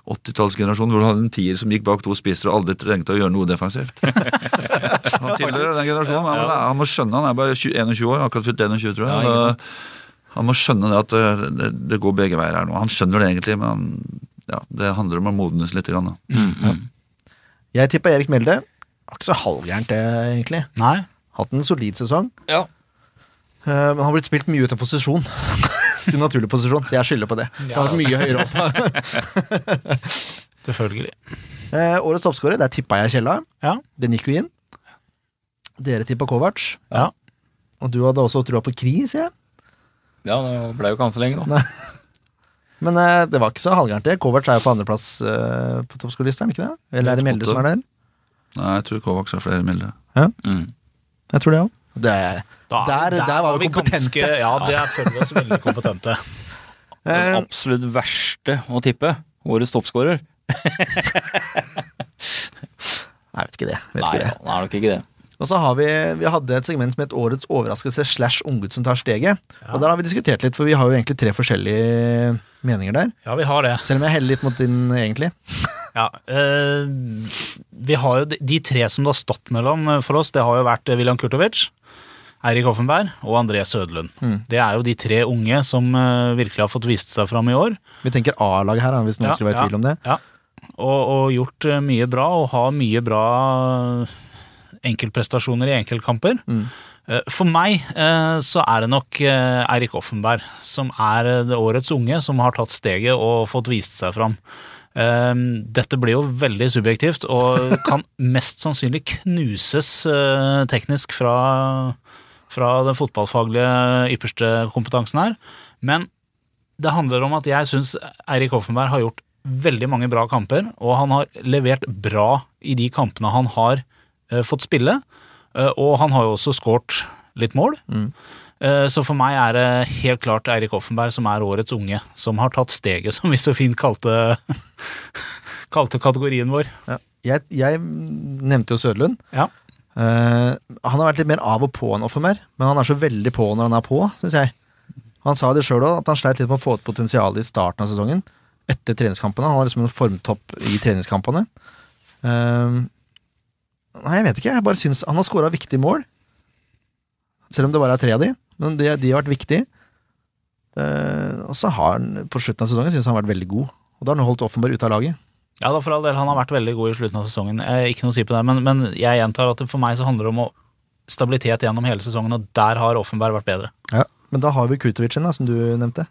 80-tallsgenerasjon hvor du hadde en tier som gikk bak to spisser og aldri trengte å gjøre noe defensivt. Han tilhører den generasjonen. Han, må- han må skjønne, han er bare 21 år, akkurat fylt 21, tror jeg. Ja, han må skjønne det at det, det, det går begge veier her nå. Han skjønner det egentlig, men han, ja, det handler om å modnes litt. Grann, da. Mm, mm. Jeg tippa Erik Melde. Var ikke så halvgærent, det, egentlig. Nei. Hatt en solid sesong. Ja. Eh, Men han har blitt spilt mye ut av posisjon. sin naturlige posisjon, så jeg skylder på det. Ja, han har vært mye høyere opp. Selvfølgelig. Eh, årets toppskårer, der tippa jeg Kjella. Ja. Den gikk jo inn. Dere tippa Kovac. Ja. Og du hadde også trua på Kri, sier jeg. Ja, det ble jo ikke han så lenge, da. Men eh, det var ikke så halvgærent, det. Kovac er jo på andreplass eh, på toppskårerlista, er ikke det? Eller er det Melde som er der? Nei, jeg tror Kovacs har flere milde. Mm. Jeg tror det òg. Det er Da, Der- der var vi kompetente. Ganske, ja, det føler vi oss veldig kompetente. Den eh, absolutt verste å tippe. Årets toppskårer. Jeg vet ikke det. Vet Nei, ikke det. han er nok ikke det. Og så har vi Vi hadde et segment som het Årets overraskelse slash unggutt som tar steget. Og der har vi diskutert litt, for vi har jo egentlig tre forskjellige meninger der. Ja, vi har det. Selv om jeg heller litt mot din, egentlig. Ja, eh, vi har jo de, tre som det har stått mellom eh, for oss, det har jo vært eh, William Kurtovic, Eirik Offenberg og André Sødlund. Mm. Det er jo de tre unge som virkelig har fått vist seg fram i år. Vi tenker A-laget her, hvis noen Ja, skulle være i ja. tvil om det. Ja. Og, og gjort mye bra, og har mye bra enkeltprestasjoner i enkeltkamper. Mm. For meg så er det nok Eirik Offenberg som er det årets unge som har tatt steget og fått vist seg fram. Eh, Dette blir jo veldig subjektivt og kan mest sannsynlig knuses eh, teknisk fra, fra den fotballfaglige ypperste kompetansen her. Men det handler om at jeg syns Eirik Hoffenberg har gjort veldig mange bra kamper, og han har levert bra i de kampene han har eh, fått spille. Eh, og han har jo også skåret litt mål. Mm. Eh, så for meg er det helt klart Eirik Offenberg som er årets unge, som har tatt steget, som vi så fint kalte, kalte kategorien vår. Ja. Jeg, jeg nevnte jo Søderlund. Ja. Uh, han har vært litt mer av og på enn Offenberg, men han er så veldig på når han er på, syns jeg. Han sa det sjøl òg, at han sleit litt med å få ut potensialet i starten av sesongen. Etter treningskampene. Han har liksom en formtopp i treningskampene. Uh, nei, jeg vet ikke. Jeg bare syns Han har skåra viktige mål. Selv om det bare er tre av de. Men de, de har vært viktige. Eh, og så har han på slutten av sesongen synes han har vært veldig god. Og da har han holdt Offenberg ute av laget. Ja, da for all del, han har vært veldig god i slutten av sesongen. Eh, ikke noe å si på det, men, men jeg gjentar at for meg så handler det om stabilitet gjennom hele sesongen, og der har Offenberg vært bedre. Ja, Men da har vi Kutovic da, som du nevnte.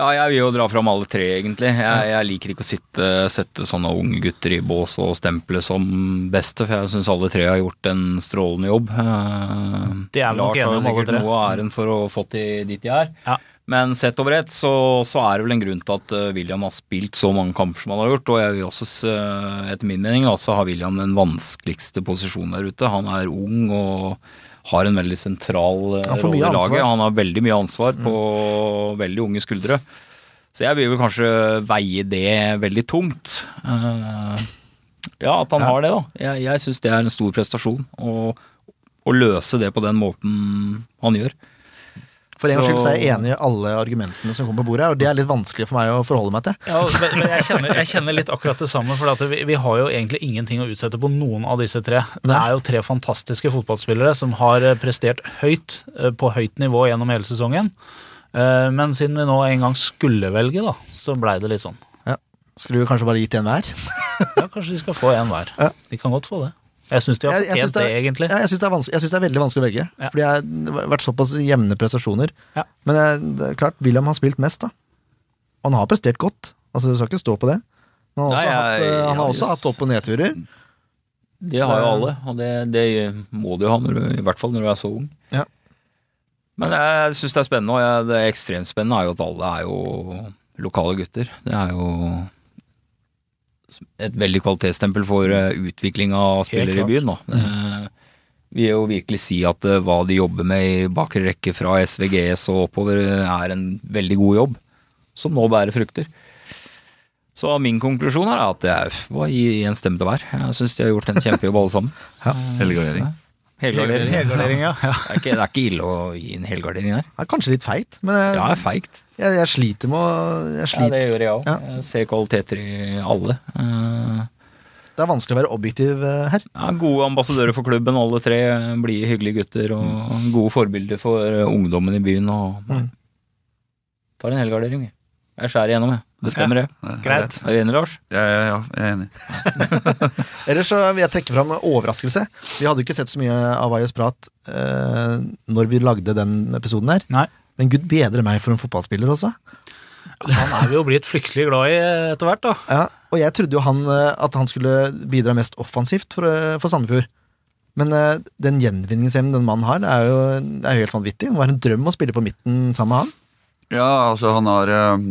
Ja, jeg vil jo dra fram alle tre, egentlig. Jeg, jeg liker ikke å sitte, sette sånne unge gutter i bås og stemple som beste, for jeg syns alle tre har gjort en strålende jobb. Eh, Det er Lars har sikkert noe av æren for å få til dit de er. Ja. Men sett over ett, så, så er det vel en grunn til at eh, William har spilt så mange kamper som han har gjort. Og jeg vil også, eh, etter min mening, altså har William den vanskeligste posisjonen der ute. Han er ung og har en veldig sentral eh, rolle i laget. Han har veldig mye ansvar på veldig unge skuldre. Så jeg vil vel kanskje veie det veldig tungt. Eh, ja, at han Ja. har det, da. Jeg, jeg syns det er en stor prestasjon. å- Å løse det på den måten han gjør. For en gangs skyld så er jeg enig i alle argumentene som kommer på bordet her, og det er litt vanskelig for meg å forholde meg til. Ja, men men jeg, kjenner, jeg kjenner litt akkurat det samme, for at vi, vi har jo egentlig ingenting å utsette på noen av disse tre. Det er jo tre fantastiske fotballspillere som har eh, prestert høyt, eh, på høyt nivå gjennom hele sesongen. Eh, Men siden vi nå en gang skulle velge, da, så blei det litt sånn. Skulle vi kanskje bare gitt en hver? Ja, kanskje de skal få en hver. Ja. De kan godt få det. Jeg syns de har Jeg- jeg synes fortjent det, er, egentlig. Ja, jeg syns det, er jeg det er veldig vanskelig å velge, Ja. fordi jeg det har vært såpass jevne prestasjoner. Ja. Men jeg, det er klart, William har spilt mest, da. Og han har prestert godt. Altså, Det skal ikke stå på det. Men han har også, Nei, hatt, jeg- eh, han har også hatt opp- og nedturer. Det har jo alle, og det, det må du jo ha, når du, i hvert fall når du er så ung. Ja. Men jeg syns det er spennende, og jeg, det ekstremt spennende er jo at alle er jo lokale gutter. Det er jo et veldig kvalitetsstempel for eh, utvikling av spillere i byen. Da. Eh, Vi vil jo virkelig si at eh, hva de jobber med i bakre rekke fra SVGS og oppover, eh, er en veldig god jobb, som nå bærer frukter. Så min konklusjon er at jeg var i en stemme til hver. Jeg syns de har gjort en kjempejobb alle sammen. Helgardering. Helgardering. Helgardering, ja. ja. Det er, ikke, det er ikke ille å gi en helgardering her. Det er kanskje litt feit, men jeg, Ja, det er feigt. jeg, jeg sliter med å jeg Ja, det gjør jeg òg. Ja. Jeg ser kvaliteter i alle. Eh, Det er vanskelig å være objektiv eh, her. Ja, gode ambassadører for klubben, alle tre. Blide, hyggelige gutter og gode forbilder for eh, ungdommen i byen. Og Mm. tar en helgardering. Jeg skjærer igjennom, jeg. Bestemmer det. Greit. Er du enig, Lars? Ja, ja, ja, jeg er enig. Ellers så vil jeg trekke fram overraskelse. Vi hadde ikke sett så mye av Ayes prat eh, når vi lagde den episoden her. Nei. Men gud bedre meg for en fotballspiller også. Han er vi jo blitt fryktelig glad i etter hvert, da. Ja, og jeg trodde jo han, eh, at han skulle bidra mest offensivt for, eh, for Sandefjord. Men eh, den gjenvinningsevnen den mannen har, det er jo, det er helt vanvittig. Det var en drøm å spille på midten sammen med han. Ja, altså han har eh,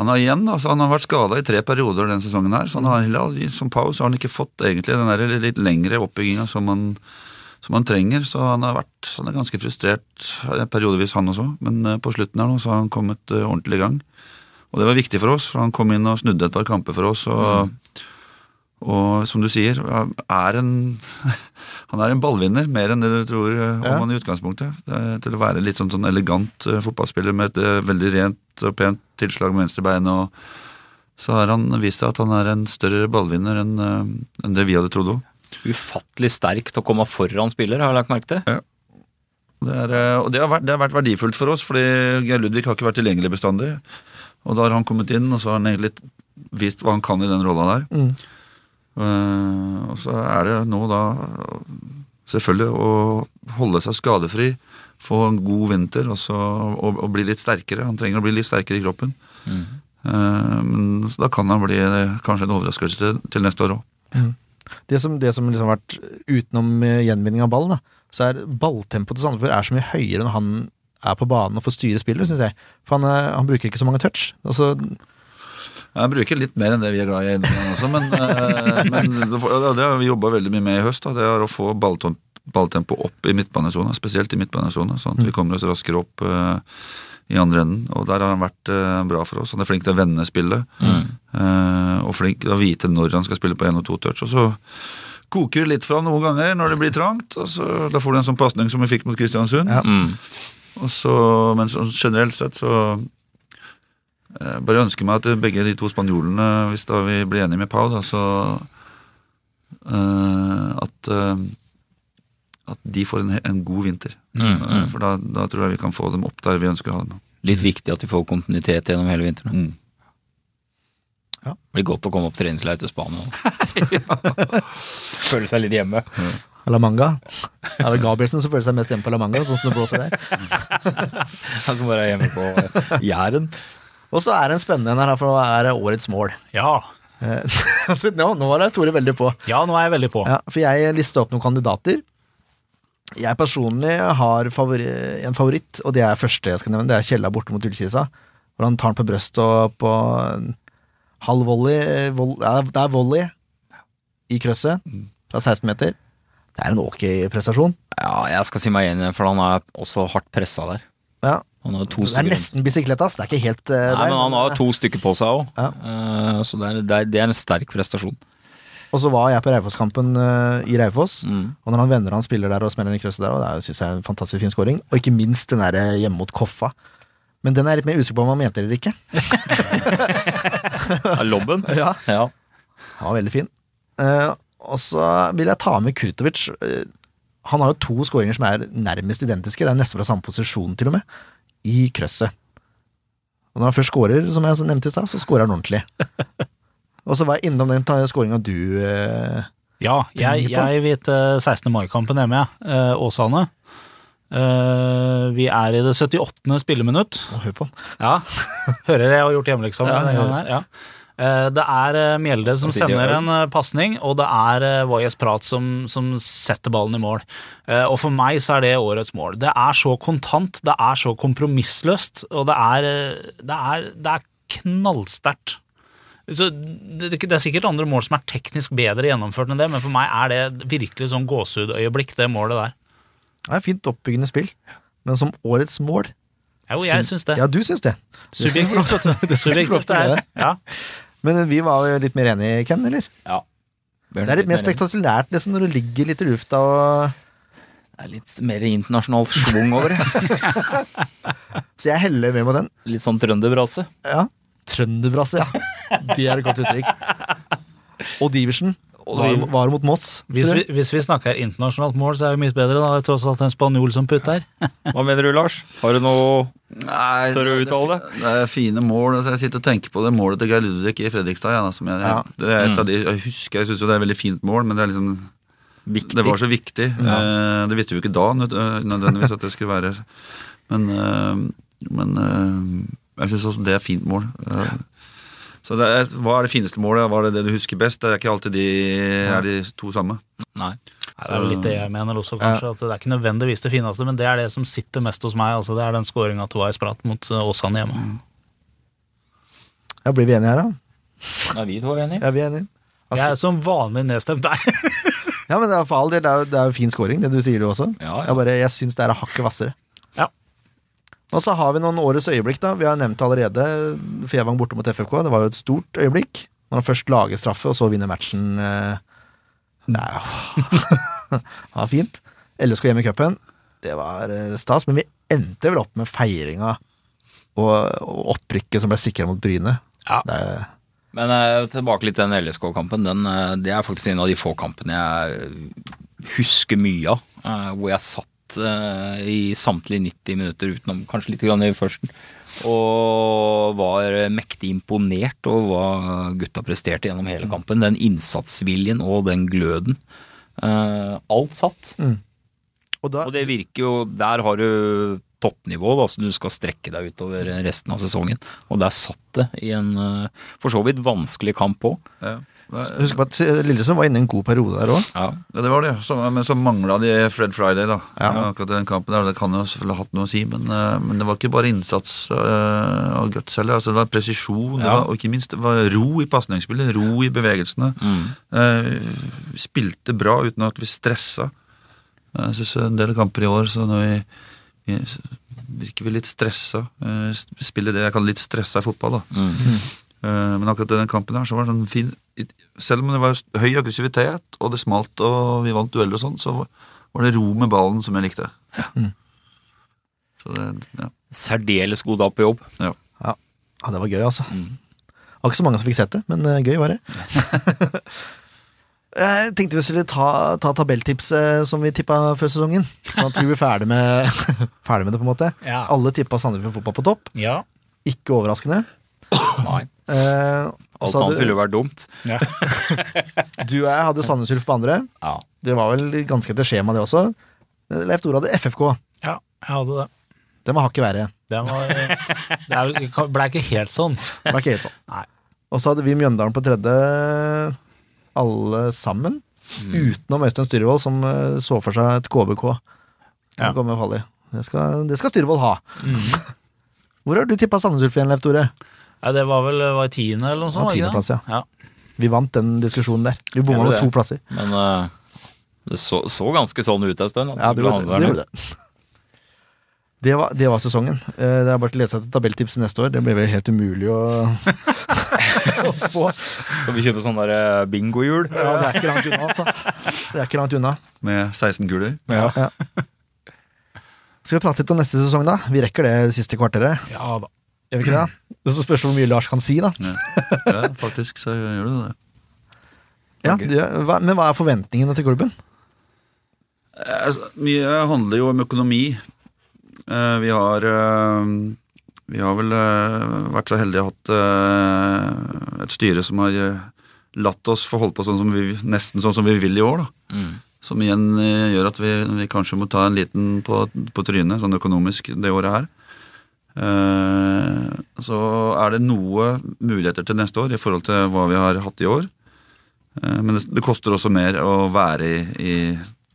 Han har igjen, altså han har vært skada i tre perioder denne sesongen her. Så han har, som Pau har han ikke fått egentlig den der litt lengre oppbygginga som som han trenger. Så han har vært han er ganske frustrert eh, periodevis, han også. Men eh, på slutten her nå så har han kommet eh, ordentlig i gang. Og det var viktig for oss, for han kom inn og snudde et par kamper for oss. Og, og som du sier, er en, han er en ballvinner, mer enn det du tror eh, om Ja. han i utgangspunktet. Til å være litt sånn, sånn elegant eh, fotballspiller med et eh, veldig rent og pent tilslag med venstrebeinet. og Så har han vist seg at han er en større ballvinner enn eh, enn det vi hadde trodd òg. Ufattelig sterkt å komme foran spiller, har jeg lagt merke til. Det, er, eh, og det har, vært, det har vært verdifullt for oss, fordi Geir Ludvig har ikke vært tilgjengelig bestandig. Og da har han kommet inn, og så har han egentlig vist hva han kan i den rolla der. Mm. Eh, og så er det nå da selvfølgelig å holde seg skadefri, få en god vinter og, så, og, og bli litt sterkere. Han trenger å bli litt sterkere i kroppen. Mm. Eh, men da kan han bli eh, kanskje en overraskelse til, til neste år òg. Det som, det som liksom har vært utenom gjenvinning av ball, da, så er balltempoet til Sandefjord er så mye høyere når han er på banen og får styre spillet, syns jeg. For han, han bruker ikke så mange touch. Altså, Jeg bruker litt mer enn det vi er glad i innimellom også, men, eh, men det, har vi jobba veldig mye med i høst. Da. Det er å få balltempo opp i midtbanesona, spesielt i midtbanesona, sånn at vi kommer oss raskere opp eh, i andre enden. Og der har han vært eh, bra for oss. Han er flink til å vende spillet, eh, og flink til å vite når han skal spille på én og to touch. Og så koker det litt fra noen ganger når det blir trangt, og så, da får du en sånn pasning som vi fikk mot Kristiansund. Ja. Mm. Og så, men så, generelt sett så eh, Bare ønsker meg at begge de to spanjolene, hvis da vi blir enige med Pau, da, så uh, at, uh, at de får en, en god vinter. Mm, mm. For da, da tror jeg vi kan få dem opp der vi ønsker å ha dem. Litt viktig at de får kontinuitet gjennom hele vinteren. Mm. Ja. Blir godt å komme opp treningsleir til Spania. Føle seg litt hjemme. La Manga. Det er Gabrielsen som føler seg mest hjemme på La Manga, sånn som det blåser der. Han kan være hjemme på Jæren. Og så er det en spennende en her, for nå er det årets mål. Ja. Eh, nå, nå er Tore veldig på. ja, nå er jeg veldig på. Ja, for jeg lista opp noen kandidater. Jeg personlig har favori en favoritt, og det er første jeg skal nevne. Det er Kjella borte mot Ullkisa. Hvor han tar den på brøstet og på halv volley vold, ja, Det er volley i krøsset fra 16 meter. Det er en ok prestasjon. Ja, jeg skal si meg enig, for han er også hardt pressa der. Ja, det er stykker nesten bicicletas. Det er ikke helt uh, Nei, der, men han har to stykker på seg òg, Ja. så det er, det, er, det er en sterk prestasjon. Og så var jeg på Raufoss-kampen uh, i Raufoss. Mm. Og når han venner han spiller der og smeller i krysset der, og det syns jeg er en fantastisk fin scoring. Og ikke minst den der eh, hjemme mot Koffa. Men den er jeg litt mer usikker på om han mente eller ikke. Lobben? Ja. Ja. Han var veldig fin. Eh, og så vil jeg ta med Kurtovic. Eh, han har jo to skåringer som er nærmest identiske. Det er nesten fra samme posisjon, til og med. I krøsset. Og når han først scorer, som jeg nevnte i stad, så scorer han ordentlig. og så var jeg innom den skåringa du eh, Ja, jeg, jeg vet til 16. mai-kampen hjemme, jeg. Eh, Åsane. Eh, vi er i det 78. spilleminutt. Hør på han. Ja, hører jeg har gjort hjemmeleksamen Ja, denne gangen her, ja. Eh, Det er eh, Mjelde som sender en eh, pasning, og det er Voyes Prat som, som setter ballen i mål. Eh, Og for meg så er det årets mål. Det er så kontant, det er så kompromissløst, og det er, det er, det er knallsterkt. Så det, det er sikkert andre mål som er teknisk bedre gjennomført enn det, men for meg er det virkelig sånn gåsehudøyeblikk, det målet der. Det er fint oppbyggende spill. Men som årets mål Jo, jeg syns det. Ja, du syns det. Subjektivt, vet du. Subjektivt det er. Ja. Men vi var jo litt mer enige, Ken, eller? ja. Det er litt mer spektakulært liksom, når du ligger litt i lufta og Det er litt mer internasjonal schwung over det. Så jeg heller med på den. Litt sånn trønderbrase. Ja. Trønderbrasse, ja. Det er et godt uttrykk. Og Diversen var, var mot Moss. Hvis vi, hvis vi snakker internasjonalt mål, så er det mye bedre. Da det er tross alt en spanjol som putter. Hva mener du, Lars? Har du noe Nei, Tør du uttale det? Det er fine mål. Altså, jeg sitter og tenker på det målet til Geir Ludvig i Fredrikstad. Ja, som jeg, Ja. det er et av de, jeg husker, jeg syns det er et veldig fint mål, men det er liksom viktig? Det var så viktig. Ja. Det visste vi jo ikke da nødvendigvis at det skulle være Men, eh, men eh, jeg syns også det er fint mål. Så det er, hva er det fineste målet? Hva er det, det du husker best? Det er ikke alltid de er de to samme. Nei. Nei, Det er jo litt det jeg mener også, kanskje. At det er ikke nødvendigvis det fineste, men det er det som sitter mest hos meg. altså Det er den skåringa til Wais Prat mot eh, Åsane hjemme. Ja, blir vi enige her, da? Er vi to enige? Ja, vi er enige. Jeg Altså, er som vanlig nedstemt der. ja, men det er for all del, det er jo, det er jo fin scoring, det du sier du også. Ja, ja. Jeg, bare, jeg syns det er hakket hvassere. Og så har vi noen årets øyeblikk, da. Vi har nevnt allerede. Fevang borte mot FFK. Det var jo et stort øyeblikk. Når han først lager straffe, og så vinner matchen. eh, jo ja, fint. LSK hjemme i cupen. Det var eh, stas, men vi endte vel opp med feiringa og, og opprykket som ble sikra mot Bryne. Ja. Det Men eh, tilbake litt til den LSK-kampen. Den, Det er faktisk en av de få kampene jeg husker mye av. eh, hvor jeg satt eh, i samtlige 90 minutter utenom kanskje litt grann i førsten. Og var mektig imponert over hva gutta presterte gjennom hele kampen. Den innsatsviljen og den gløden. Eh, alt satt. og da, Og det virker jo Der har du toppnivå, da, så du skal strekke deg utover resten av sesongen. Og der satt det i en eh, for så vidt vanskelig kamp òg. Ja. Husk på at Lillesund var inne i en god periode der òg. Ja. Ja, det var det. Så, men så mangla de Fred Friday, da. Ja. Akkurat den kampen der. Det kan jo selvfølgelig ha hatt noe å si, men, eh, men det var ikke bare innsats eh, og guts heller. Altså, det var presisjon, det Ja. var, og ikke minst det var ro i pasningsspillet, ro i bevegelsene. Mm. Uh, vi spilte bra uten at vi stressa. Jeg syns en del kamper i år, så når vi, vi virker vi litt stressa. Eh, spiller det jeg kaller litt stressa i fotball, da. Mm. Eh, Men akkurat i den kampen her så var det sånn fin Selv om det var høy aggressivitet, og det smalt og vi vant dueller og sånn, så var det ro med ballen som jeg likte. Så det, ja. Særdeles god dag på jobb. Ja, det var gøy, altså. Det var ikke så mange som fikk sett det, men eh, gøy var det. Jeg tenkte vi skulle ta, ta tabelltipset som vi tippa før sesongen. Sånn at vi blir ferdig med, ferdig med det, på en måte. Ja. Alle tippa Sandefjord fotball på topp. Ja. Ikke overraskende. Nei. Eh, Alt annet ville jo vært dumt. ja. du og jeg hadde Sandnes Ulf på andre. Ja. Det var vel ganske etter skjema, det også. Eh, Leif Tore hadde FFK. ja, jeg hadde det. Den var hakket verre. Den var, det blei ble ikke helt sånn. Var ikke helt sånn. Nei. Og så hadde vi Mjøndalen på tredje, alle sammen. Utenom Øystein Styrvold, som eh, så for seg et KBK. Ja. Ja. Det, det, skal, det skal Styrvold ha. Mm. Hvor har du tippa Sandnes Ulf igjen, Leif Tore? Nei, det var vel var tiende eller noe sånt? det? tiendeplass, ja. ja. Vi vant den diskusjonen der. Vi bomma med to plasser. Men uh, det så, så ganske sånn ut en stund. Ja, det gjorde det. det, det. Det var, det var sesongen. Uh, Det er bare til å lese etter tabelltipset neste år. Det blir vel helt umulig å, å spå. Skal vi kjøpe sånn der eh, bingohjul? Ja, det er ikke langt unna, altså. Det er ikke langt unna. Med 16 kuler. Ja. Skal vi prate litt om neste sesong, da? Vi rekker det siste kvarteret. Ja da. Gjør vi ikke det? Det så spørs hvor mye Lars kan si, da. Ja. ja, faktisk så gjør du det. Ja, men hva er forventningene til klubben? Eh, altså, Mye handler jo om økonomi. Eh, Vi har eh, Vi har vel vært så heldige å ha hatt et styre som har latt oss få holde på sånn som vi, nesten sånn som vi vil i år. da. Mm. Som igjen gjør at vi, vi kanskje må ta en liten på, på trynet, sånn økonomisk, det året her. Eh, så er det noe muligheter til neste år i forhold til hva vi har hatt i år. Eh, men det, det koster også mer å være i, i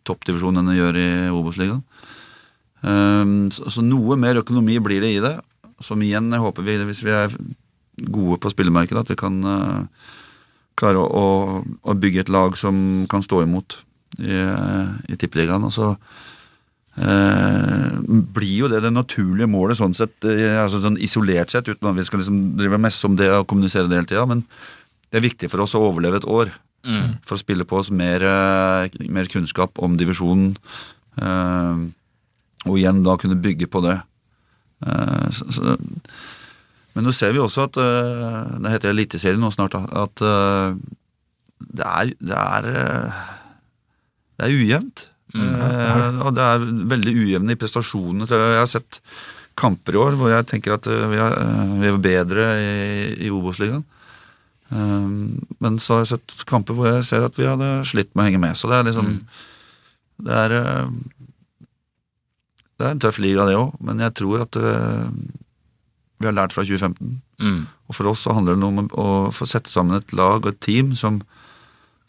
toppdivisjon enn det gjør i Obos-ligaen. Eh, så, så noe mer økonomi blir det i det. Som igjen jeg håper vi, hvis vi er gode på spillemarkedet, at vi kan klare å, å, å bygge et lag som kan stå imot i, i Tippeligaen. Og så eh, blir jo det det naturlige målet sånn sett, eh, altså sånn isolert sett, uten at vi skal liksom drive messe om det og kommunisere det hele tida. Men det er viktig for oss å overleve et år. Mm. For å spille på oss mer, eh, mer kunnskap om divisjonen. eh, og igjen da kunne bygge på det. Så, så, men nå ser vi også at Det heter Eliteserien nå snart. At det er, det er Det er ujevnt. Eh, og det er veldig ujevne i prestasjonene. Jeg har sett kamper i år hvor jeg tenker at eh, vi er, eh, vi er bedre i, i Obos-ligaen. Men så har jeg sett kamper hvor jeg ser at vi hadde slitt med å henge med. Så det er liksom Det er Det er en tøff liga, det òg, men jeg tror at vi har lært fra 2015. Mm. Og for oss så handler det om å få sette sammen et lag og et team som,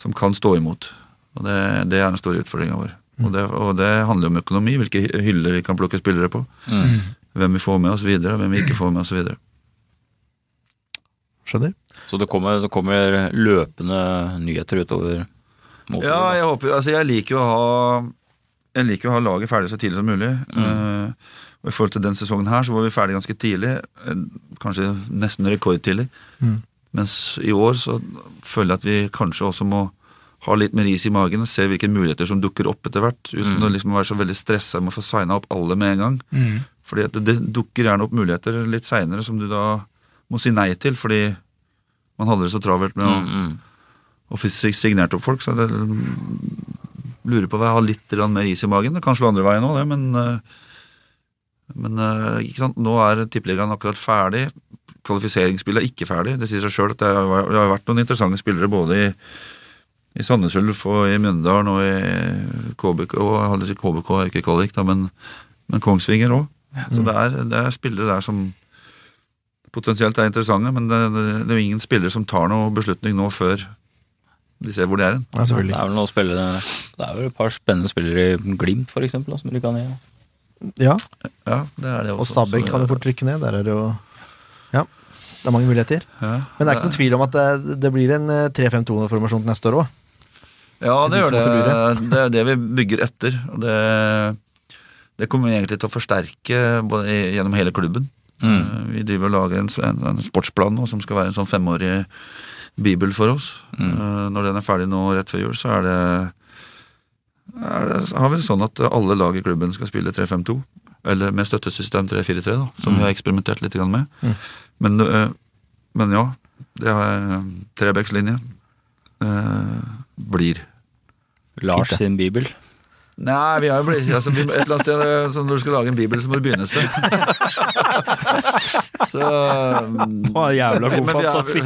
som kan stå imot. Og det, det er den store utfordringa vår. Og det, og det handler om økonomi, hvilke hyller vi kan plukke spillere på. Mm. Hvem vi får med oss videre, hvem vi ikke får med oss videre. Skjønner? Så det kommer, det kommer løpende nyheter utover mot Ja, jeg håper Altså, jeg liker jo å ha Jeg liker å ha laget ferdig så tidlig som mulig. Eh, og I forhold til den sesongen her, så var vi ferdig ganske tidlig. eh, Kanskje nesten rekordtidlig. Mm. Mens i år så føler jeg at vi kanskje også må ha litt mer is i magen og se hvilke muligheter som dukker opp etter hvert, uten Mm. å liksom være så veldig stressa med å få signa opp alle med en gang. Mm. Fordi det, det dukker gjerne opp muligheter litt seinere som du da må si nei til, fordi man hadde det så travelt med å Mm, mm. og signert opp folk, så det lurer på om jeg har litt mer is i magen. Det kan slå andre veien òg, det, men, eh, men eh, nå er tippeligaen akkurat ferdig. Kvalifiseringsspillet er ikke ferdig. Det sier seg sjøl at det har vært noen interessante spillere både i, i Sandnes Ulf og i Mjøndalen og i KBK, og KBK er ikke kvalik, da, men, men Kongsvinger òg. Så det er, det er spillere der som potensielt er interessante, men det, det, det er jo ingen spillere som tar noen beslutning nå før de ser hvor de er hen. Ja, Det er vel noen spillere Det er vel et par spennende spillere i Glimt, for eksempel, som rykker ned. Ja, Ja, det er det også. og Stabæk kan jo fort rykke ned. Der er det jo Ja, det er mange muligheter. Ja, Men det er ikke noen tvil om at det, det blir en eh, 3-5-2-formasjon til neste år òg. Ja, det gjør det. Det er det vi bygger etter. Og det, det kommer egentlig til å forsterke både gjennom hele klubben. Mm. Eh, Vi driver og lager en, en, sportsplan nå som skal være en sånn femårig bibel for oss. Mm. Eh, Når den er ferdig nå rett før jul, så er det, er det har vi det sånn at alle lag i klubben skal spille 3-5-2. Eller med støttesystem 3-4-3, da, som vi har eksperimentert litt med. Mm. Men, eh, men ja, det er trebekslinje. Uh, blir. Lars sin bibel. Nei, vi har jo blitt altså, Et eller annet sted som Når du skal lage en bibel, så må du begynne et sted. så mm, jævla god fantasi.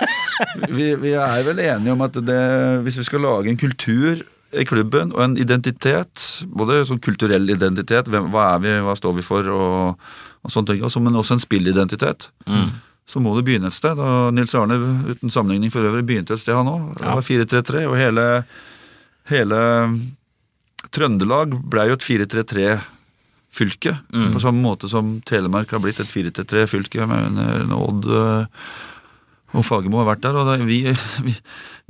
vi, vi er vel enige om at det, hvis vi skal lage en kultur i klubben og en identitet, både sånn kulturell identitet, hvem, hva er vi, hva står vi for, og, og sånne ting, men også en spillidentitet, Mm. Så må du begynne et sted. Og Nils Arne, uten sammenligning for øvrig, begynte et sted, han òg. Det var 4-3-3, og hele, hele Trøndelag ble jo et 4-3-3-fylke. Mm. På samme måte som Telemark har blitt et 4-3-3-fylke med under Odd øh, og Fagermo har vært der. og det, vi, vi,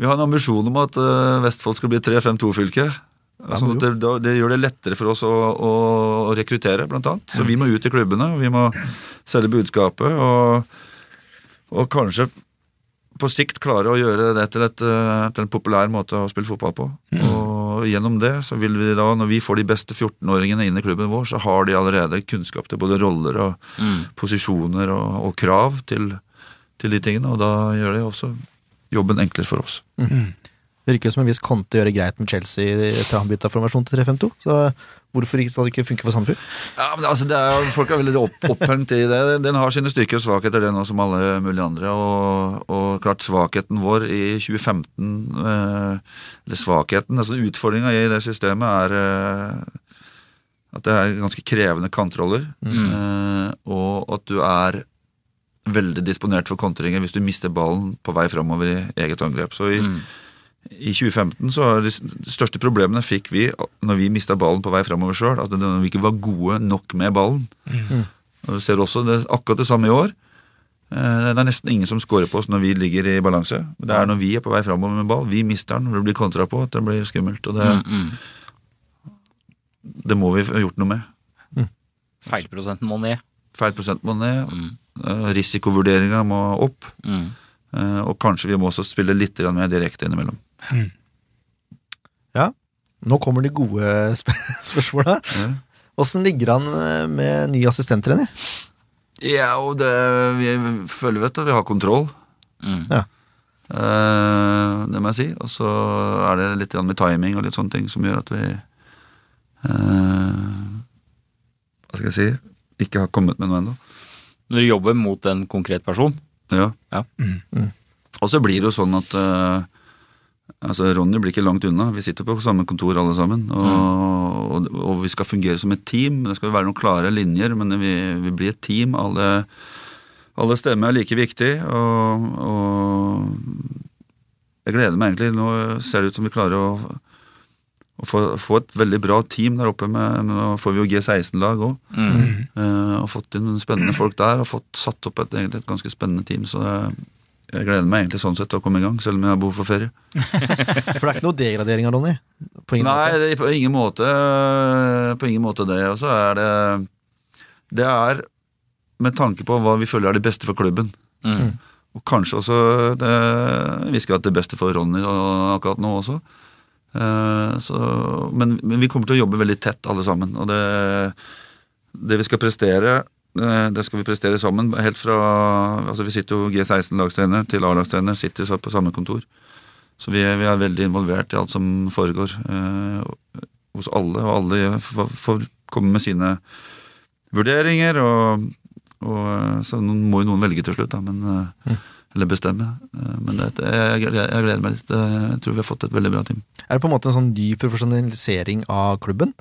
vi har en ambisjon om at øh, Vestfold skal bli 3-5-2-fylke. Sånn at det, det gjør det lettere for oss å, å, å rekruttere, blant annet. Så vi må ut i klubbene, og vi må selge budskapet. Og, og kanskje på sikt klare å gjøre det til, et, øh, til en populær måte å spille fotball på. Og gjennom det, så vil vi da, når vi får de beste 14-åringene inn i klubben vår, så har de allerede kunnskap til både roller og Mm. posisjoner og, og krav til, til de tingene, og da gjør det også jobben enklere for oss. Det virker jo som en viss Conte gjør det greit med Chelsea etter han bytta formasjon til 3-5-2. Så hvorfor ikke skal det ikke funke for Sandefjord? Ja, men altså, det er, Folk er veldig opp, opphengt i det. Den har sine styrker og svakheter, den òg, som alle mulige andre. Og, og klart, svakheten vår i 2015 eh, Eller svakheten, altså utfordringa i det systemet er eh, at det er ganske krevende kantroller. Eh, og at du er veldig disponert for kontringer hvis du mister ballen på vei framover i eget angrep. Så i, Mm. I 2015 så de største problemene fikk vi når vi mista ballen på vei framover sjøl. At vi ikke var gode nok med ballen. Og Du ser også det, akkurat det samme i år. Eh, Det er nesten ingen som scorer på oss når vi ligger i balanse. Det er når vi er på vei framover med ball. Vi mister den det blir kontra på, at det blir skummelt. Og det, Mm, mm. det må vi få gjort noe med. Feilprosenten må ned. Feilprosenten må ned. Mm. eh, Risikovurderinga må opp. Mm. eh, Og kanskje vi må også spille litt mer direkte innimellom. Nå kommer de gode sp spørsmåla. Åssen mm. ligger han eh, med ny assistenttrener? Ja, og det, vi føler vet at vi har kontroll. Mm. Ja. Uh, det må jeg si. Og så er det litt med timing og litt sånne ting som gjør at vi uh, Hva skal jeg si ikke har kommet med noe ennå. Når du jobber mot en konkret person Ja. Ja. Mm. Og så blir det jo sånn at eh, Altså, Ronny blir ikke langt unna. Vi sitter på samme kontor alle sammen. Og, og, og vi skal fungere som et team. Det skal være noen klare linjer, men vi, vi blir et team. Alle, alle stemmer er like viktig. Og, og jeg gleder meg egentlig. Nå ser det ut som vi klarer å, å få, få et veldig bra team der oppe. Med, nå får vi jo G16-lag òg. Eh, og fått inn spennende folk der. Og fått satt opp et, et ganske spennende team. Så det, jeg gleder meg egentlig sånn sett til å komme i gang, selv om jeg har behov for ferie. For det er ikke noe degradering av Ronny? På ingen Nei, måte. det, på ingen måte På ingen måte det. Og så er det Det er med tanke på hva vi føler er det beste for klubben. Mm. Og kanskje også det, Vi skal ha det beste for Ronny akkurat nå også. Eh, så, men, men vi kommer til å jobbe veldig tett, alle sammen. Og det, det vi skal prestere, det skal vi prestere sammen. Helt fra altså Vi sitter jo G16-lagstrener til A-lagstrener, sitter på samme kontor. Så vi, er- vi er veldig involvert i alt som foregår eh, hos alle, og alle får, komme med sine vurderinger. Og, og eh, så noen, må jo noen velge til slutt, da, men, eh, eller bestemme. Eh, Men det, jeg, jeg, jeg gleder meg litt. Eh, Jeg tror vi har fått et veldig bra team. Er det på en måte en sånn ny profesjonalisering av klubben?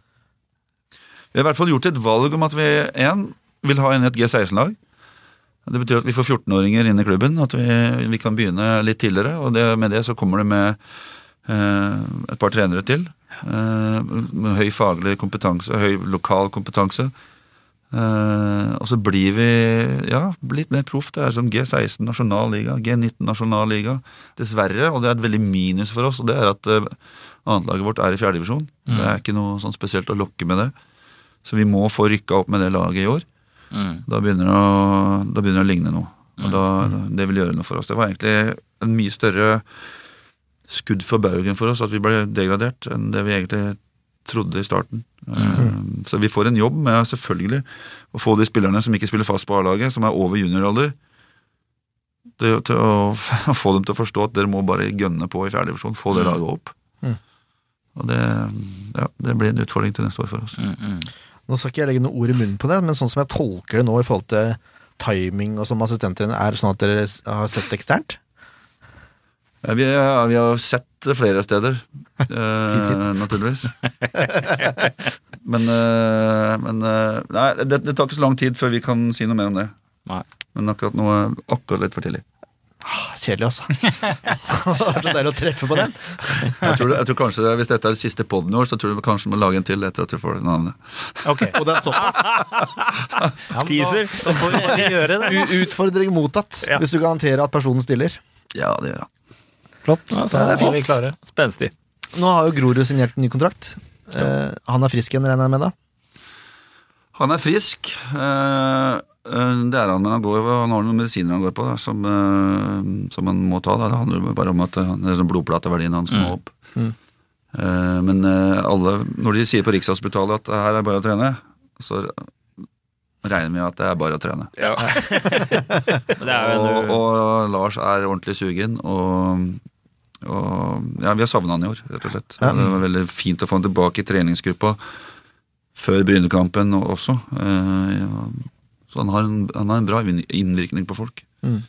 Vi har i hvert fall gjort et valg om at vi en, vil ha inn et G16-lag. Det betyr at vi får 14-åringer inn i klubben, at vi, vi kan begynne litt tidligere. Og det, med det så kommer det med eh, et par trenere til. Eh, med høy faglig kompetanse, høy lokal kompetanse. Eh, og så blir vi ja, litt mer proff. Det er som G16 nasjonalliga, G19 nasjonalliga. Dessverre, og det er et veldig minus for oss, og det er at eh, annetlaget vårt er i fjerdedivisjon. Det er ikke noe sånn spesielt å lokke med det. Så vi må få rykka opp med det laget i år. Mm. Da begynner å, da begynner det å ligne noe. Og da, det vil gjøre noe for oss. Det var egentlig en mye større skudd for baugen for oss at vi ble degradert, enn det vi egentlig trodde i starten. Mm. Så vi får en jobb med selvfølgelig å få de spillerne som ikke spiller fast på A-laget, som er over junioralder, til, til å, å få dem til å forstå at dere må bare gønne på i fjerdedivisjon. Få det Mm. laget opp. Mm. Og det, ja, det blir en utfordring til neste år for oss. Mm, mm. Nå skal ikke jeg legge noe ord i munnen på det, men sånn som jeg tolker det nå i forhold til timing og som assistenttrener, er det sånn at dere har sett det eksternt? Ja, vi, er, vi har sett det flere steder, eh, naturligvis. men eh, men eh, nei, det, det tar ikke så lang tid før vi kan si noe mer om det. Nei. Men akkurat nå er akkurat litt for tidlig. Ah, Kjedelig, altså. det er å treffe på den. Jeg tror, jeg tror kanskje Hvis dette er det siste poden i år, så tror jeg kanskje du må lage en til etter at du får den navnet. Ok, Og det er såpass. ja, Teaser. Da, får vi gjøre det. Utfordring mottatt, Ja. hvis du garanterer at personen stiller. Ja, det gjør han. Flott. Ja, Da det er er vi fint. klare. Spenstig. Nå har jo Grorud signert en ny kontrakt. Eh, han er frisk igjen, regner jeg med da? Han er frisk. eh, det er han, men han, går, han har noen medisiner han går på da, som, eh, som han må ta. Da. Det handler bare om at liksom det blodplateverdien hans må Mm. opp. Mm. Mm. men eh, alle, når de sier på Rikshospitalet at her er bare å trene, så regner vi at det er bare å trene. Ja. Det Og, og Lars er ordentlig sugen, og, og ja, vi har savna han i år, rett og slett. Ja. Det var veldig fint å få han tilbake i treningsgruppa før Brynekampen Også også. Så han har, en, han har en bra innvirkning på folk.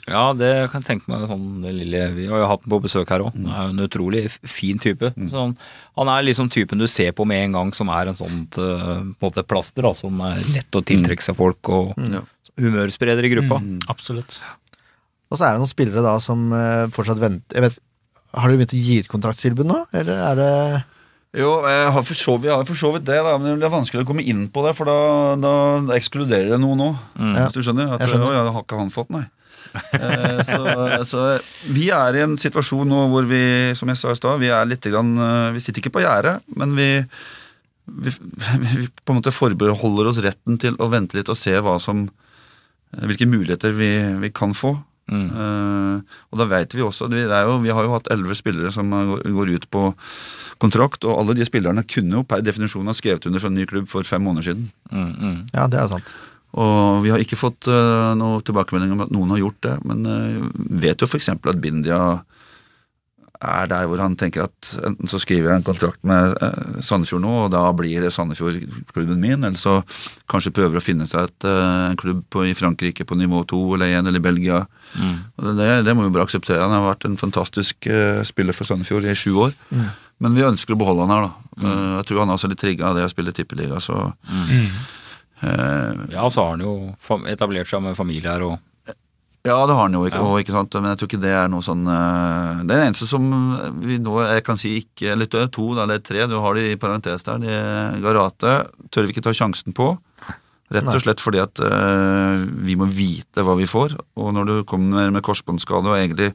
Ja, det kan jeg tenke meg. Sånn, lille, vi har jo hatt den på besøk her òg. Han er jo en utrolig fin type. Sånn, han er liksom typen du ser på med en gang, som er en sånn uh, på en måte plaster. Da, som er lett å tiltrekke seg folk, og Ja. humørspreder i gruppa. Mm, absolutt. Og så er det noen spillere da som eh, fortsatt venter jeg vet, Har dere begynt å gi ut kontraktstilbud nå, eller er det Jo, jeg har for så, vi har for så vidt det, da, men det er vanskelig å komme inn på det, for da, da, ekskluderer det noe nå. Mm. Hvis du skjønner? At, Jeg skjønner. Å, ja, det har ikke han fått, nei. Eh, så, så vi er i en situasjon nå hvor vi, som jeg sa i stad, vi er litt grann, eh, Vi sitter ikke på gjerdet, men vi, vi, vi på en måte forbeholder oss retten til å vente litt og se hva som hvilke muligheter vi, vi kan få. Mm. Eh, og da vet vi også det er jo, Vi har jo hatt elleve spillere som går, går ut på kontrakt, og alle de spillerne kunne jo per definisjon ha skrevet under for en ny klubb for fem måneder siden. Mm, mm. Ja, det er sant. Og vi har ikke fått uh, noe tilbakemelding om at noen har gjort det, men uh, vet jo f.eks. at Bindia er der hvor han tenker at enten så skriver jeg en kontrakt med uh, Sandefjord nå, og da blir det Sandefjord-klubben min, eller så kanskje prøver å finne seg et, uh, en klubb på, i Frankrike på nivå to eller én, eller i Belgia. Og det, det, må vi bare akseptere. Han har vært en fantastisk eh, spiller for Sandefjord i sju år. Men vi ønsker å beholde han her, da. Mm. jeg tror han er også litt trigga av det å spille tippeliga, så eh, Ja, så har han jo etablert seg med familie her og Ja, det har han jo, ikke, Ja. og, ikke sant? men jeg tror ikke det er noe sånn eh, Det er eneste som vi nå jeg kan si ikke Eller er to, eller tre, du har de i parentes der. De Garate tør vi ikke ta sjansen på. Rett og slett fordi at uh, vi må vite hva vi får. Og når du kommer med korsbåndskade og egentlig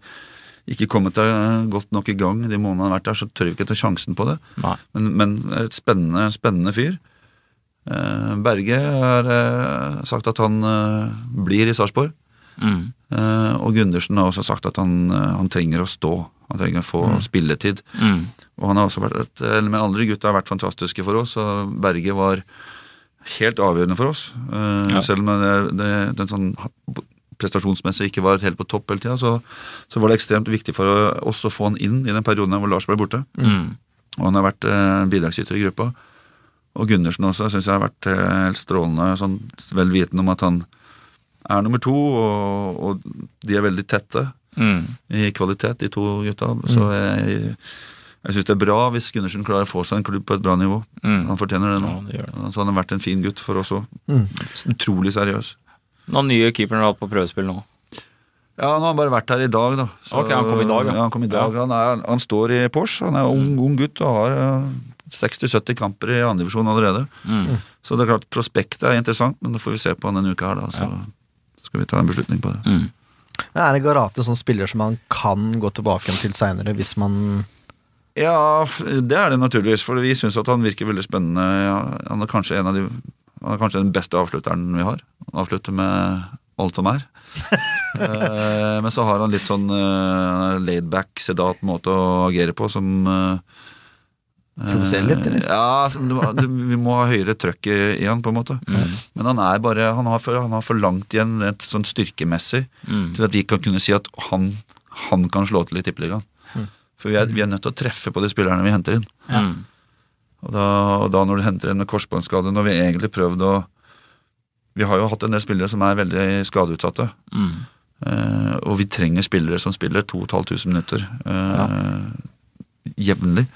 ikke kommet deg godt nok i gang de månedene han har vært der, så tør vi ikke ta sjansen på det. Men, men et spennende, spennende fyr. Eh, Berge har eh, sagt at han eh, blir i Sarpsborg. Mm. Og Gundersen har også sagt at han, han trenger å stå. Han trenger å få spilletid. Mm. Og han har også vært et, eller Men andre gutta har vært fantastiske for oss, og Berge var helt avgjørende for oss. Ja. Selv om det, det, den sånn prestasjonsmessig ikke var helt på topp hele tida, så, så var det ekstremt viktig for oss å få han inn i den perioden hvor Lars ble borte. Mm. Og han har vært eh, bidragsyter i gruppa. Og Gundersen også syns jeg har vært eh, helt strålende, sånn vel vitende om at han er nummer to, og, og de er veldig tette Mm. i kvalitet, de to gutta. Så jeg, jeg syns det er bra hvis Gundersen klarer å få seg en klubb på et bra nivå. Mm. Han fortjener det nå. Ja, det det. Så han har vært en fin gutt for oss òg. Mm. Utrolig seriøs. Den nye keeperen har hatt på prøvespill nå. Ja, nå har han bare vært her i dag, da. Ok, han kom i dag, ja. ja. han, kom i dag. Han, er, han står i Porsche, han er ung, ung gutt og har eh, 60-70 kamper i andredivisjon allerede. Mm. Så det er klart, prospektet er interessant, men nå får vi se på han denne uka her, da. Så skal vi ta en beslutning på det. Mm. Men Er det Garate sånn spiller som man kan gå tilbake til seinere, hvis man Ja, det er det naturligvis, for vi syns at han virker veldig spennende. Ja, Han er kanskje en av de han er kanskje den beste avslutteren vi har. Han avslutter med alt som er. Eh, Men så har han litt sånn uh, laidback, sedat måte å agere på som uh, Provoserer litt, eller? Ja, du, du, vi må ha høyere trøkk i, han, på en måte. Men han er bare Han har for, han har for langt igjen rent sånn styrkemessig Mm. til at vi kan kunne si at han, han kan slå til i Tippeligaen. For vi er, vi er nødt til å treffe på de spillerne vi henter inn. Mm. Og da, og da når du henter en med korsbåndskade, når vi egentlig prøvd å Vi har jo hatt en del spillere som er veldig skadeutsatte. Mm. Uh, og vi trenger spillere som spiller 2500 minutter eh, jevnlig.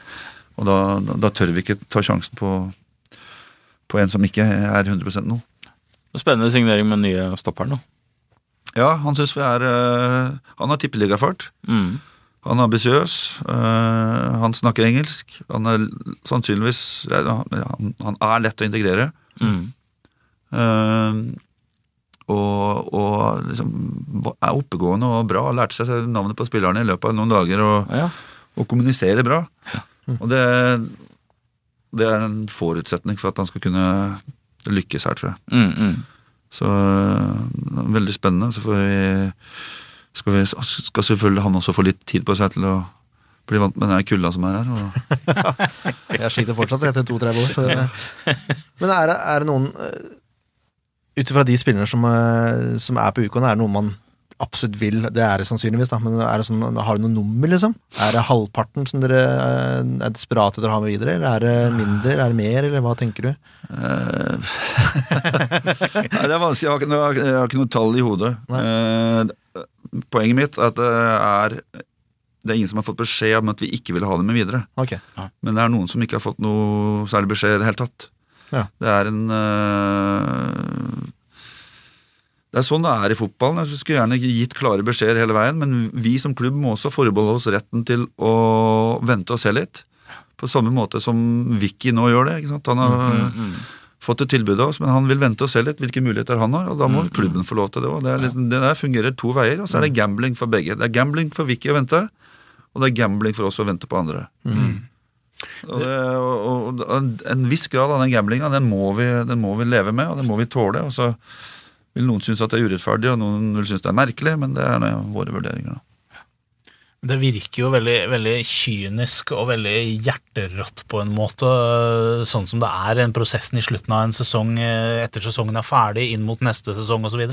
Og da, da, da tør vi ikke ta sjansen på, på en som ikke er 100% nå. Spennende signering med den nye stopperen, da. Ja, han syns vi er uh, Han har tippeligafart. Mm. Han er ambisiøs. eh, han snakker engelsk. Han er sannsynligvis ja, han, han er lett å integrere. Mm. Eh, og, og liksom er oppegående og bra. Har lært seg navnet på spillerne i løpet av noen dager og, Ja. og kommuniserer bra. Og det, det er en forutsetning for at han skal kunne lykkes her, tror jeg. Mm, mm. Så øh, veldig spennende. Så får vi, skal, vi, skal selvfølgelig han også få litt tid på seg til å bli vant med den kulda som er her. Og, Jeg sliter fortsatt etter to-tre år. Så det, men er det, er det noen eh, Ut ifra de spillerne som, eh, som er på Ukon, er det noe man absolutt vil? Det er det sannsynligvis, da, men er det sånn, har du noe nummer, liksom? Er det halvparten som dere eh, er desperate etter å ha med videre, eller er det mindre, eller er det mer, eller hva tenker du? øh, Nei, det er vanskelig. Jeg har, ikke, noe- jeg har ikke noe tall i hodet. Nei. poenget mitt er at det er det er ingen som har fått beskjed om at vi ikke vil ha dem med videre. Ok. Men det er noen som ikke har fått noe særlig beskjed i det hele tatt. Ja. Det er en øh, Det er sånn det er i fotballen. Jeg skulle gjerne gitt klare beskjeder hele veien, men vi som klubb må også forbeholde oss retten til å vente og se litt. På samme måte som Vicky nå gjør det. Han har Mm, fått et tilbud av oss, men han vil vente og se litt hvilke muligheter han har, og da må klubben få lov til det òg. Det, liksom, det der fungerer to veier, og så er det gambling for begge. Det er gambling for Vicky å vente, og det er gambling for oss å vente på andre. Og, det, og, og, en, viss grad av den gamblinga, den, den må vi leve med, og den må vi tåle. Og så vil noen synes at det er urettferdig, og noen vil synes det er merkelig, men det er våre vurderinger. Det virker jo veldig, veldig kynisk og veldig hjerterått på en måte, sånn som det er en prosessen i slutten av en sesong eh, etter sesongen er ferdig, inn mot neste sesong osv.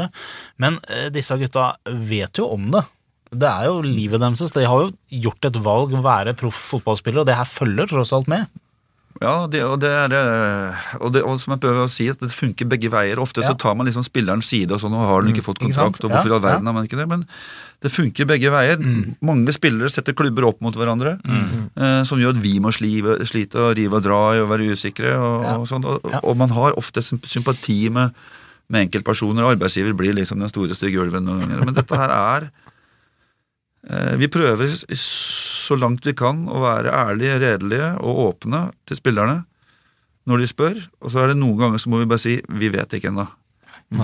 Men eh, disse gutta vet jo om det. Det er jo livet deres. De har jo gjort et valg å være proff fotballspiller, og det her følger tross alt med. Ja, det, og, det er, eh, og, det, og som jeg prøver å si, at det funker begge veier. Ofte Ja. så tar man liksom spillerens side, og sånn, og har den ikke fått ikke kontrakt, og hvorfor i all verden har man ikke det? Men det funker begge veier. Mm. Mange spillere setter klubber opp mot hverandre, eh, som gjør at vi må slive, slite og rive og dra i og være usikre. Og, Ja. og, sånn, og, Ja. og man har ofte sympati med, med enkeltpersoner, og arbeidsgiver blir liksom den store stygge ulven noen ganger. Men dette her er Vi prøver så langt vi kan å være ærlige, redelige og åpne til spillerne når de spør, og så er det noen ganger så må vi bare si vi vet ikke ennå.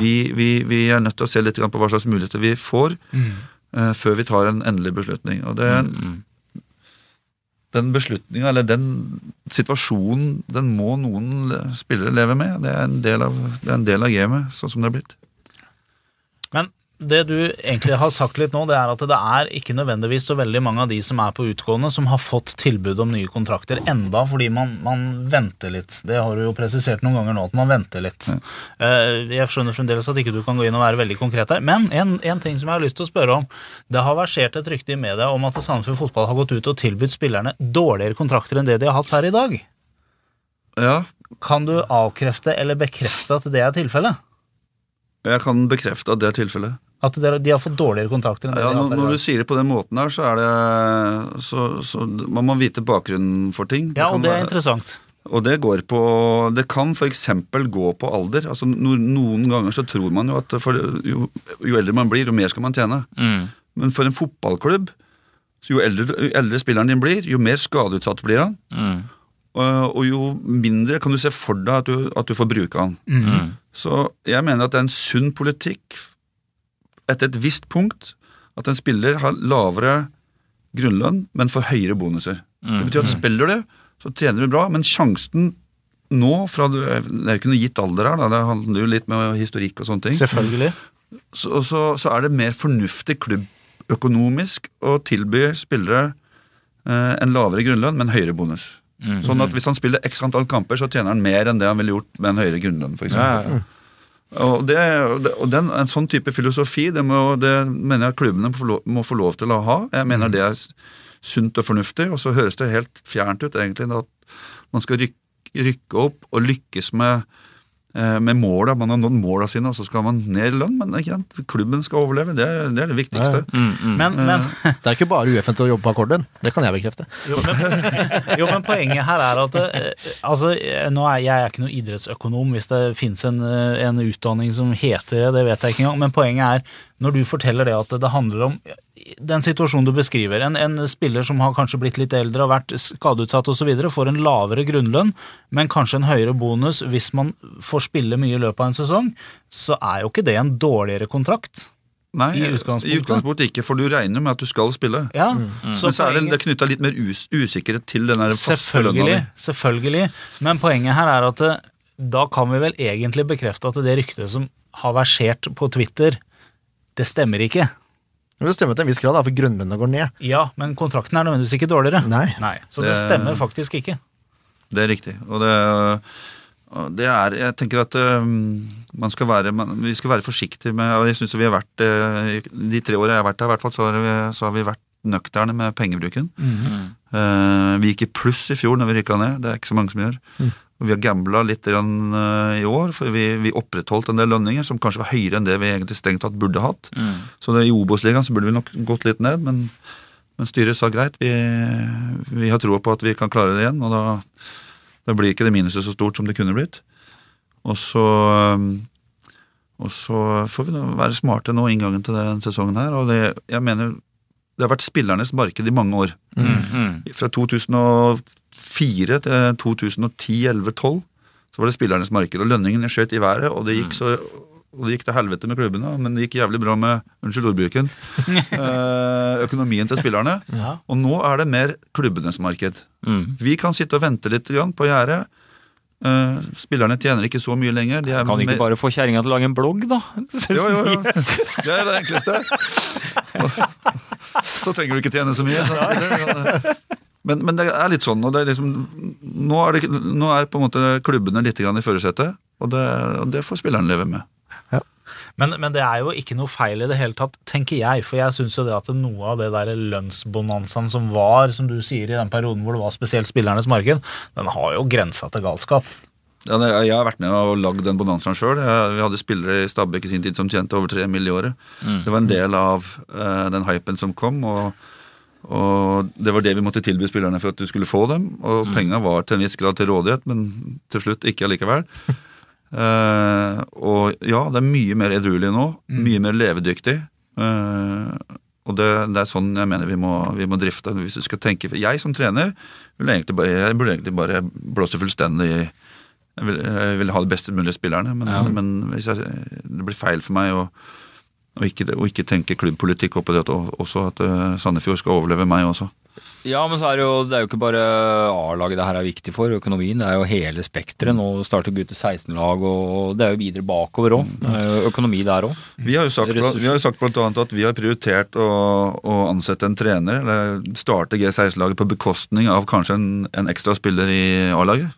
Vi, vi, vi er nødt til å se litt på hva slags muligheter vi får eh, før vi tar en endelig beslutning. Og det, Mm. den beslutninga, eller den situasjonen, den må noen spillere leve med. Det er en del av, det en del av gamet, sånn som det er blitt. Det du egentlig har sagt litt nå, det er at det er ikke nødvendigvis så veldig mange av de som er på utgående, som har fått tilbud om nye kontrakter enda, fordi man, man venter litt. Det har du jo presisert noen ganger nå, at man venter litt. Ja. Jeg skjønner fremdeles at ikke du kan gå inn og være veldig konkret her, men en, en ting som jeg har lyst til å spørre om. Det har versert et rykte i media om at Sandefjord Fotball har gått ut og tilbudt spillerne dårligere kontrakter enn det de har hatt per i dag. Ja, Kan du avkrefte eller bekrefte at det er tilfellet? jeg kan bekrefte at det er tilfellet. At de har fått dårligere kontakter enn det Ja, de har når, når du sier det på den måten her, så er det så, så Man må vite bakgrunnen for ting. Ja, og det er interessant. Og det går på Det kan f.eks. gå på alder. Altså Noen ganger så tror man jo at for, jo, jo eldre man blir, jo mer skal man tjene. Mm. Men for en fotballklubb, så jo eldre, jo eldre spilleren din blir, jo mer skadeutsatt blir han. Mm. Og, og jo mindre kan du se for deg at du, at du får bruke han. Mm. Så jeg mener at det er en sunn politikk etter et visst punkt at en spiller har lavere grunnlønn, men får høyere bonuser. Det betyr at spiller du, så tjener du bra, men sjansen nå fra du, Det er jo ikke noe gitt alder her, da, det handler jo litt med historikk og sånne ting. Selvfølgelig. Så, så, så er det mer fornuftig klubbøkonomisk å tilby spillere eh, en lavere grunnlønn, men høyere bonus. Mm. Sånn at hvis han spiller x antall kamper, så tjener han mer enn det han ville gjort med en høyere grunnlønn, f.eks. Ja, ja. Og, det, og den, en sånn type filosofi, det, må, det mener jeg klubbene må få, lov, må få lov til å ha. Jeg mener det er sunt og fornuftig, og så høres det helt fjernt ut egentlig at man skal rykke, rykke opp og lykkes med, med måla. Man har nådd måla sine, og så skal man ned i lønn, men ikke sant? klubben skal overleve. Det, er- det er det viktigste. Mm, mm. Men, men, Det er ikke bare UFN til å jobbe på akkorden. Det kan jeg bekrefte. jo, men, jo, men poenget her er at eh, altså, eh, nå er, Jeg er ikke noen idrettsøkonom hvis det finnes en, eh, en utdanning som heter det, det vet jeg ikke engang. Men poenget er, når du forteller det at det handler om den situasjonen du beskriver, en, en spiller som har kanskje blitt litt eldre og vært skadeutsatt osv., får en lavere grunnlønn, men kanskje en høyere bonus hvis man får spille mye i løpet av en sesong, så er jo ikke det en dårligere kontrakt. Nei, I utgangspunktet? i utgangspunktet ikke, for du regner med at du skal spille. Ja, Men så er det, det knytta litt mer us usikkerhet til den Selvfølgelig, selvfølgelig. Men poenget her er at det, da kan vi vel egentlig bekrefte at det ryktet som har versert på Twitter, det stemmer ikke. Men det stemmer til en viss grad, for grunnlønna går ned. Ja, men kontrakten er nødvendigvis ikke dårligere. Nei. Så det, Det- stemmer faktisk ikke. Det er riktig. Og det, det er Jeg tenker at um, man skal være, man, vi skal være forsiktige med Og jeg syns vi har vært eh, De tre årene jeg har vært her, i hvert fall, så har vi, så har vi vært nøkterne med pengebruken. Eh, vi gikk i pluss i fjor når vi rykka ned. Det er ikke så mange som gjør. Og vi har gambla litt eh, i år, for vi, vi opprettholdt en del lønninger som kanskje var høyere enn det vi egentlig strengt tatt burde hatt. Mm. Så det, i Obos-ligaen burde vi nok gått litt ned, men, men styret sa greit. Vi, vi har troa på at vi kan klare det igjen, og da, da blir ikke det minuset så stort som det kunne blitt. Og så, um, og så får vi da være smarte nå inngangen til den sesongen her. Og det, jeg mener det har vært spillernes marked i mange år. Mm, mm. Fra 2004 til 2010-11-12 så var det spillernes marked, og lønningene skjøt i været, og det gikk så og det gikk til helvete med klubbene, men det gikk jævlig bra med unnskyld ordbruken, eh, økonomien til spillerne. Ja. Og nå er det mer klubbenes marked. Mm. Vi kan sitte og vente litt på gjerdet. Eh, spillerne tjener ikke så mye lenger. De er Kan ikke mer- bare få kjerringa til å lage en blogg, da? Jo, jo, jo. Det er det enkleste. Så trenger du ikke tjene så mye. Men, men det er litt sånn, og det er liksom, nå, er det, nå er på en måte klubbene litt grann i førersetet, og det, og det får spilleren leve med. Men, men det er jo ikke noe feil i det hele tatt, tenker jeg. For jeg syns jo det at noe av det der lønnsbonanzaen som var, som du sier, i den perioden hvor det var spesielt spillernes marked, den har jo grensa til galskap. Ja, jeg har vært med og lagd den bonanzaen sjøl. Vi hadde spillere i Stabæk i sin tid som tjente over tre mill. i året. Det var en del av eh, den hypen som kom. og og Det var det vi måtte tilby spillerne for at du skulle få dem. Og penga var til en viss grad til rådighet, men til slutt ikke allikevel. uh, og ja, det er mye mer edruelig nå. Mye mer levedyktig. Uh, og det, det er sånn jeg mener vi må, vi må drifte. Hvis du skal tenke Jeg som trener jeg burde egentlig bare blåse fullstendig i jeg vil, jeg vil ha de beste mulige spillerne, men, men hvis jeg, det blir feil for meg å, å, ikke, å ikke tenke klubbpolitikk oppi det, også at eh, Sandefjord skal overleve meg også. Ja, men så er det jo, det er jo ikke bare A-laget det her er viktig for, økonomien. Det er jo hele spekteret. Nå starter gutter 16-lag, og det er jo videre bakover òg. Økonomi der òg. Vi har jo sagt, vi har jo sagt annet at vi har prioritert å, å ansette en trener, eller starte G16-laget på bekostning av kanskje en, en ekstra spiller i A-laget.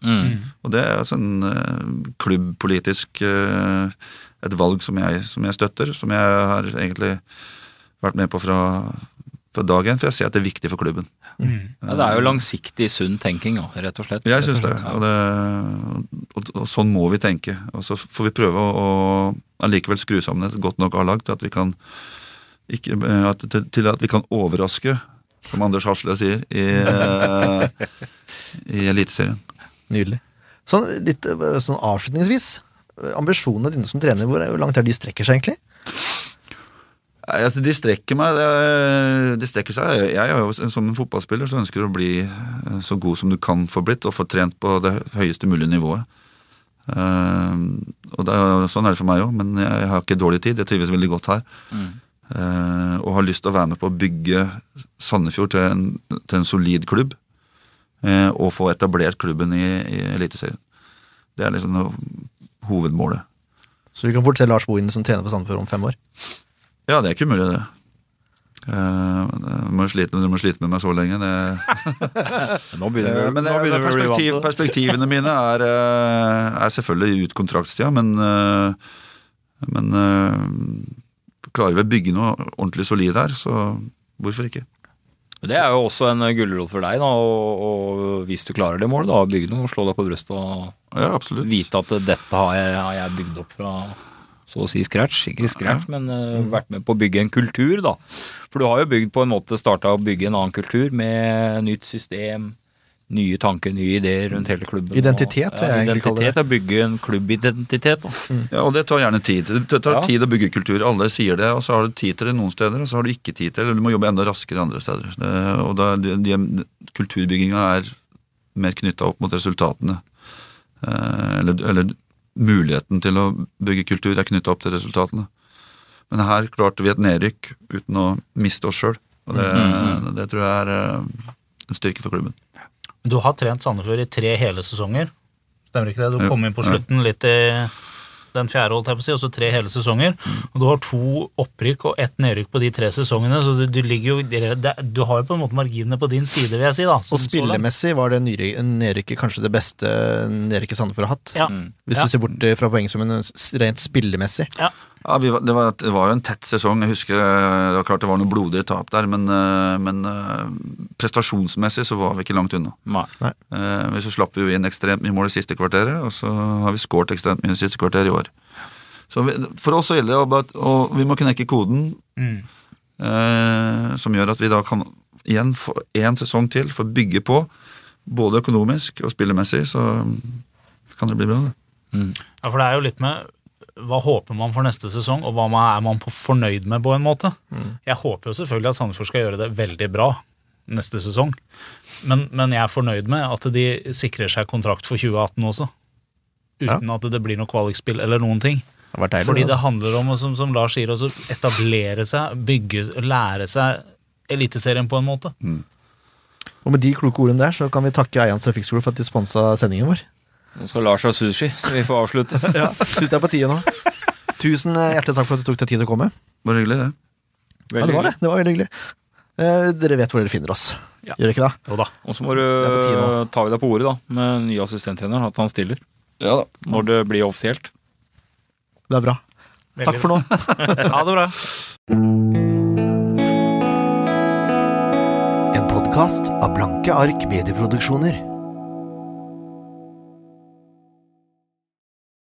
Og det er altså en eh, klubbpolitisk eh, et valg som jeg, som jeg støtter, som jeg har egentlig vært med på fra, fra dag én, for jeg ser at det er viktig for klubben. Ja, det er jo langsiktig sunn tenking, rett og slett. Jeg syns det, og det og, og sånn må vi tenke. Og så får vi prøve å, allikevel skru sammen et godt nok A-lag til at vi kan ikke, eh, at, til, til at vi kan overraske, som Anders Hasle sier, i, eh, i Eliteserien. Nydelig. Sånn, litt eh, sånn avslutningsvis. Ambisjonene dine som trener, hvor hvor langt er de strekker seg egentlig? Altså, de strekker meg. De strekker seg. Jeg er jo som en fotballspiller så ønsker du å bli eh, så god som du kan få blitt, og få trent på det høyeste mulige nivået. Eh, og det er, Sånn er det for meg òg, men jeg har ikke dårlig tid. Jeg trives veldig godt her. Eh, og har lyst til å være med på å bygge Sandefjord til en, til en solid klubb. eh, og få etablert klubben i, i Eliteserien. Det er liksom hovedmålet. Så vi kan fort se Lars Bohinen som trener på Sandefjord om fem år. Ja, det er ikke umulig, det. Uh, du må slite, du må slite med meg så lenge. Det, Nå begynner Eh, vi, men det, nå begynner perspektiv, perspektivene mine er, eh, er selvfølgelig ut kontraktstida, men, eh, men eh, klarer vi å bygge noe ordentlig solid her, så hvorfor ikke? Det er jo også en gulrot for deg, da, og, og hvis du klarer det målet, da, bygge noe, slå deg på brystet og Ja, vite at dette har jeg, har jeg bygd opp fra så å si scratch. Ikke scratch, men uh, vært med på å bygge en kultur, da. For du har jo bygd på en måte starta å bygge en annen kultur med nytt system, nye tanker, nye ideer rundt hele klubben. Identitet, og, vil jeg egentlig kalle det. Identitet, å bygge en klubbidentitet. Da. Ja, og det tar gjerne tid. Det tar Ja. tid å bygge kultur. Alle sier det, og så har du tid til det noen steder, og så har du ikke tid til det, du må jobbe enda raskere andre steder. Det, og da, de, de, kulturbygginga er mer knytta opp mot resultatene. Eh, eller, eller muligheten til å bygge kultur er knytta opp til resultatene. Men her klarte vi et nedrykk uten å miste oss sjøl. Og det, det tror jeg er eh, en styrke for klubben. Du har trent Sandefjord i tre hele sesonger. Stemmer ikke det? Du kom inn på slutten litt i den fjerde, holdt jeg på å si, og så tre hele sesonger. Og du har to opprykk og ett nedrykk på de tre sesongene, så du, du ligger jo det, Du har jo på en måte marginene på din side, vil jeg si. da. Og spillemessig var det nedrykket kanskje det beste nedrykket Sandefjord har hatt. Ja. Hvis Ja. du ser bort eh, fra poengsummen rent spillemessig. Ja. Ja, vi var, det, var, det var jo en tett sesong. Jeg husker eh, det var klart det var noen blodige tap der, men, eh, men eh, prestasjonsmessig så var vi ikke langt unna. Nei. Eh, så slapp vi jo inn ekstremt mye mål i siste kvarteret, og så har vi skåret ekstremt mye i siste kvarter i år. Så vi, For oss så gjelder det å bare- og vi må knekke koden, Mm. eh, som gjør at vi da kan igjen få én sesong til få bygge på, både økonomisk og spillemessig, så kan det bli bra. det. Ja, for det er jo litt med hva håper man for neste sesong, og hva er man på fornøyd med, på en måte. Jeg håper jo selvfølgelig at Sandefjord skal gjøre det veldig bra neste sesong, men, men jeg er fornøyd med at de sikrer seg kontrakt for 2018 også. Uten at det blir noe kvalikspill eller noen ting. Det deilig. Fordi det, det altså. handler om, som, som Lars sier, å etablere seg, bygge, lære seg Eliteserien på en måte. Og med de kloke ordene der, så kan vi takke Eians Trafikkskole for at de sponsa sendingen vår. Nå skal Lars ha sushi, så vi får avslutte. Ja, Syns det er på tide nå. Tusen eh, hjertelig takk for at du tok deg tid til å komme. Var hyggelig, det. Ja, det var det. Det var veldig hyggelig. Eh, dere vet hvor dere finner oss. Gjør dere ikke det? Jo da. Og så må du ta deg på ordet da, med ny assistenttrener, at han stiller. Ja da. Når det blir offisielt. Det er bra. Takk for nå. Ha det bra. En podkast av Blanke ark medieproduksjoner.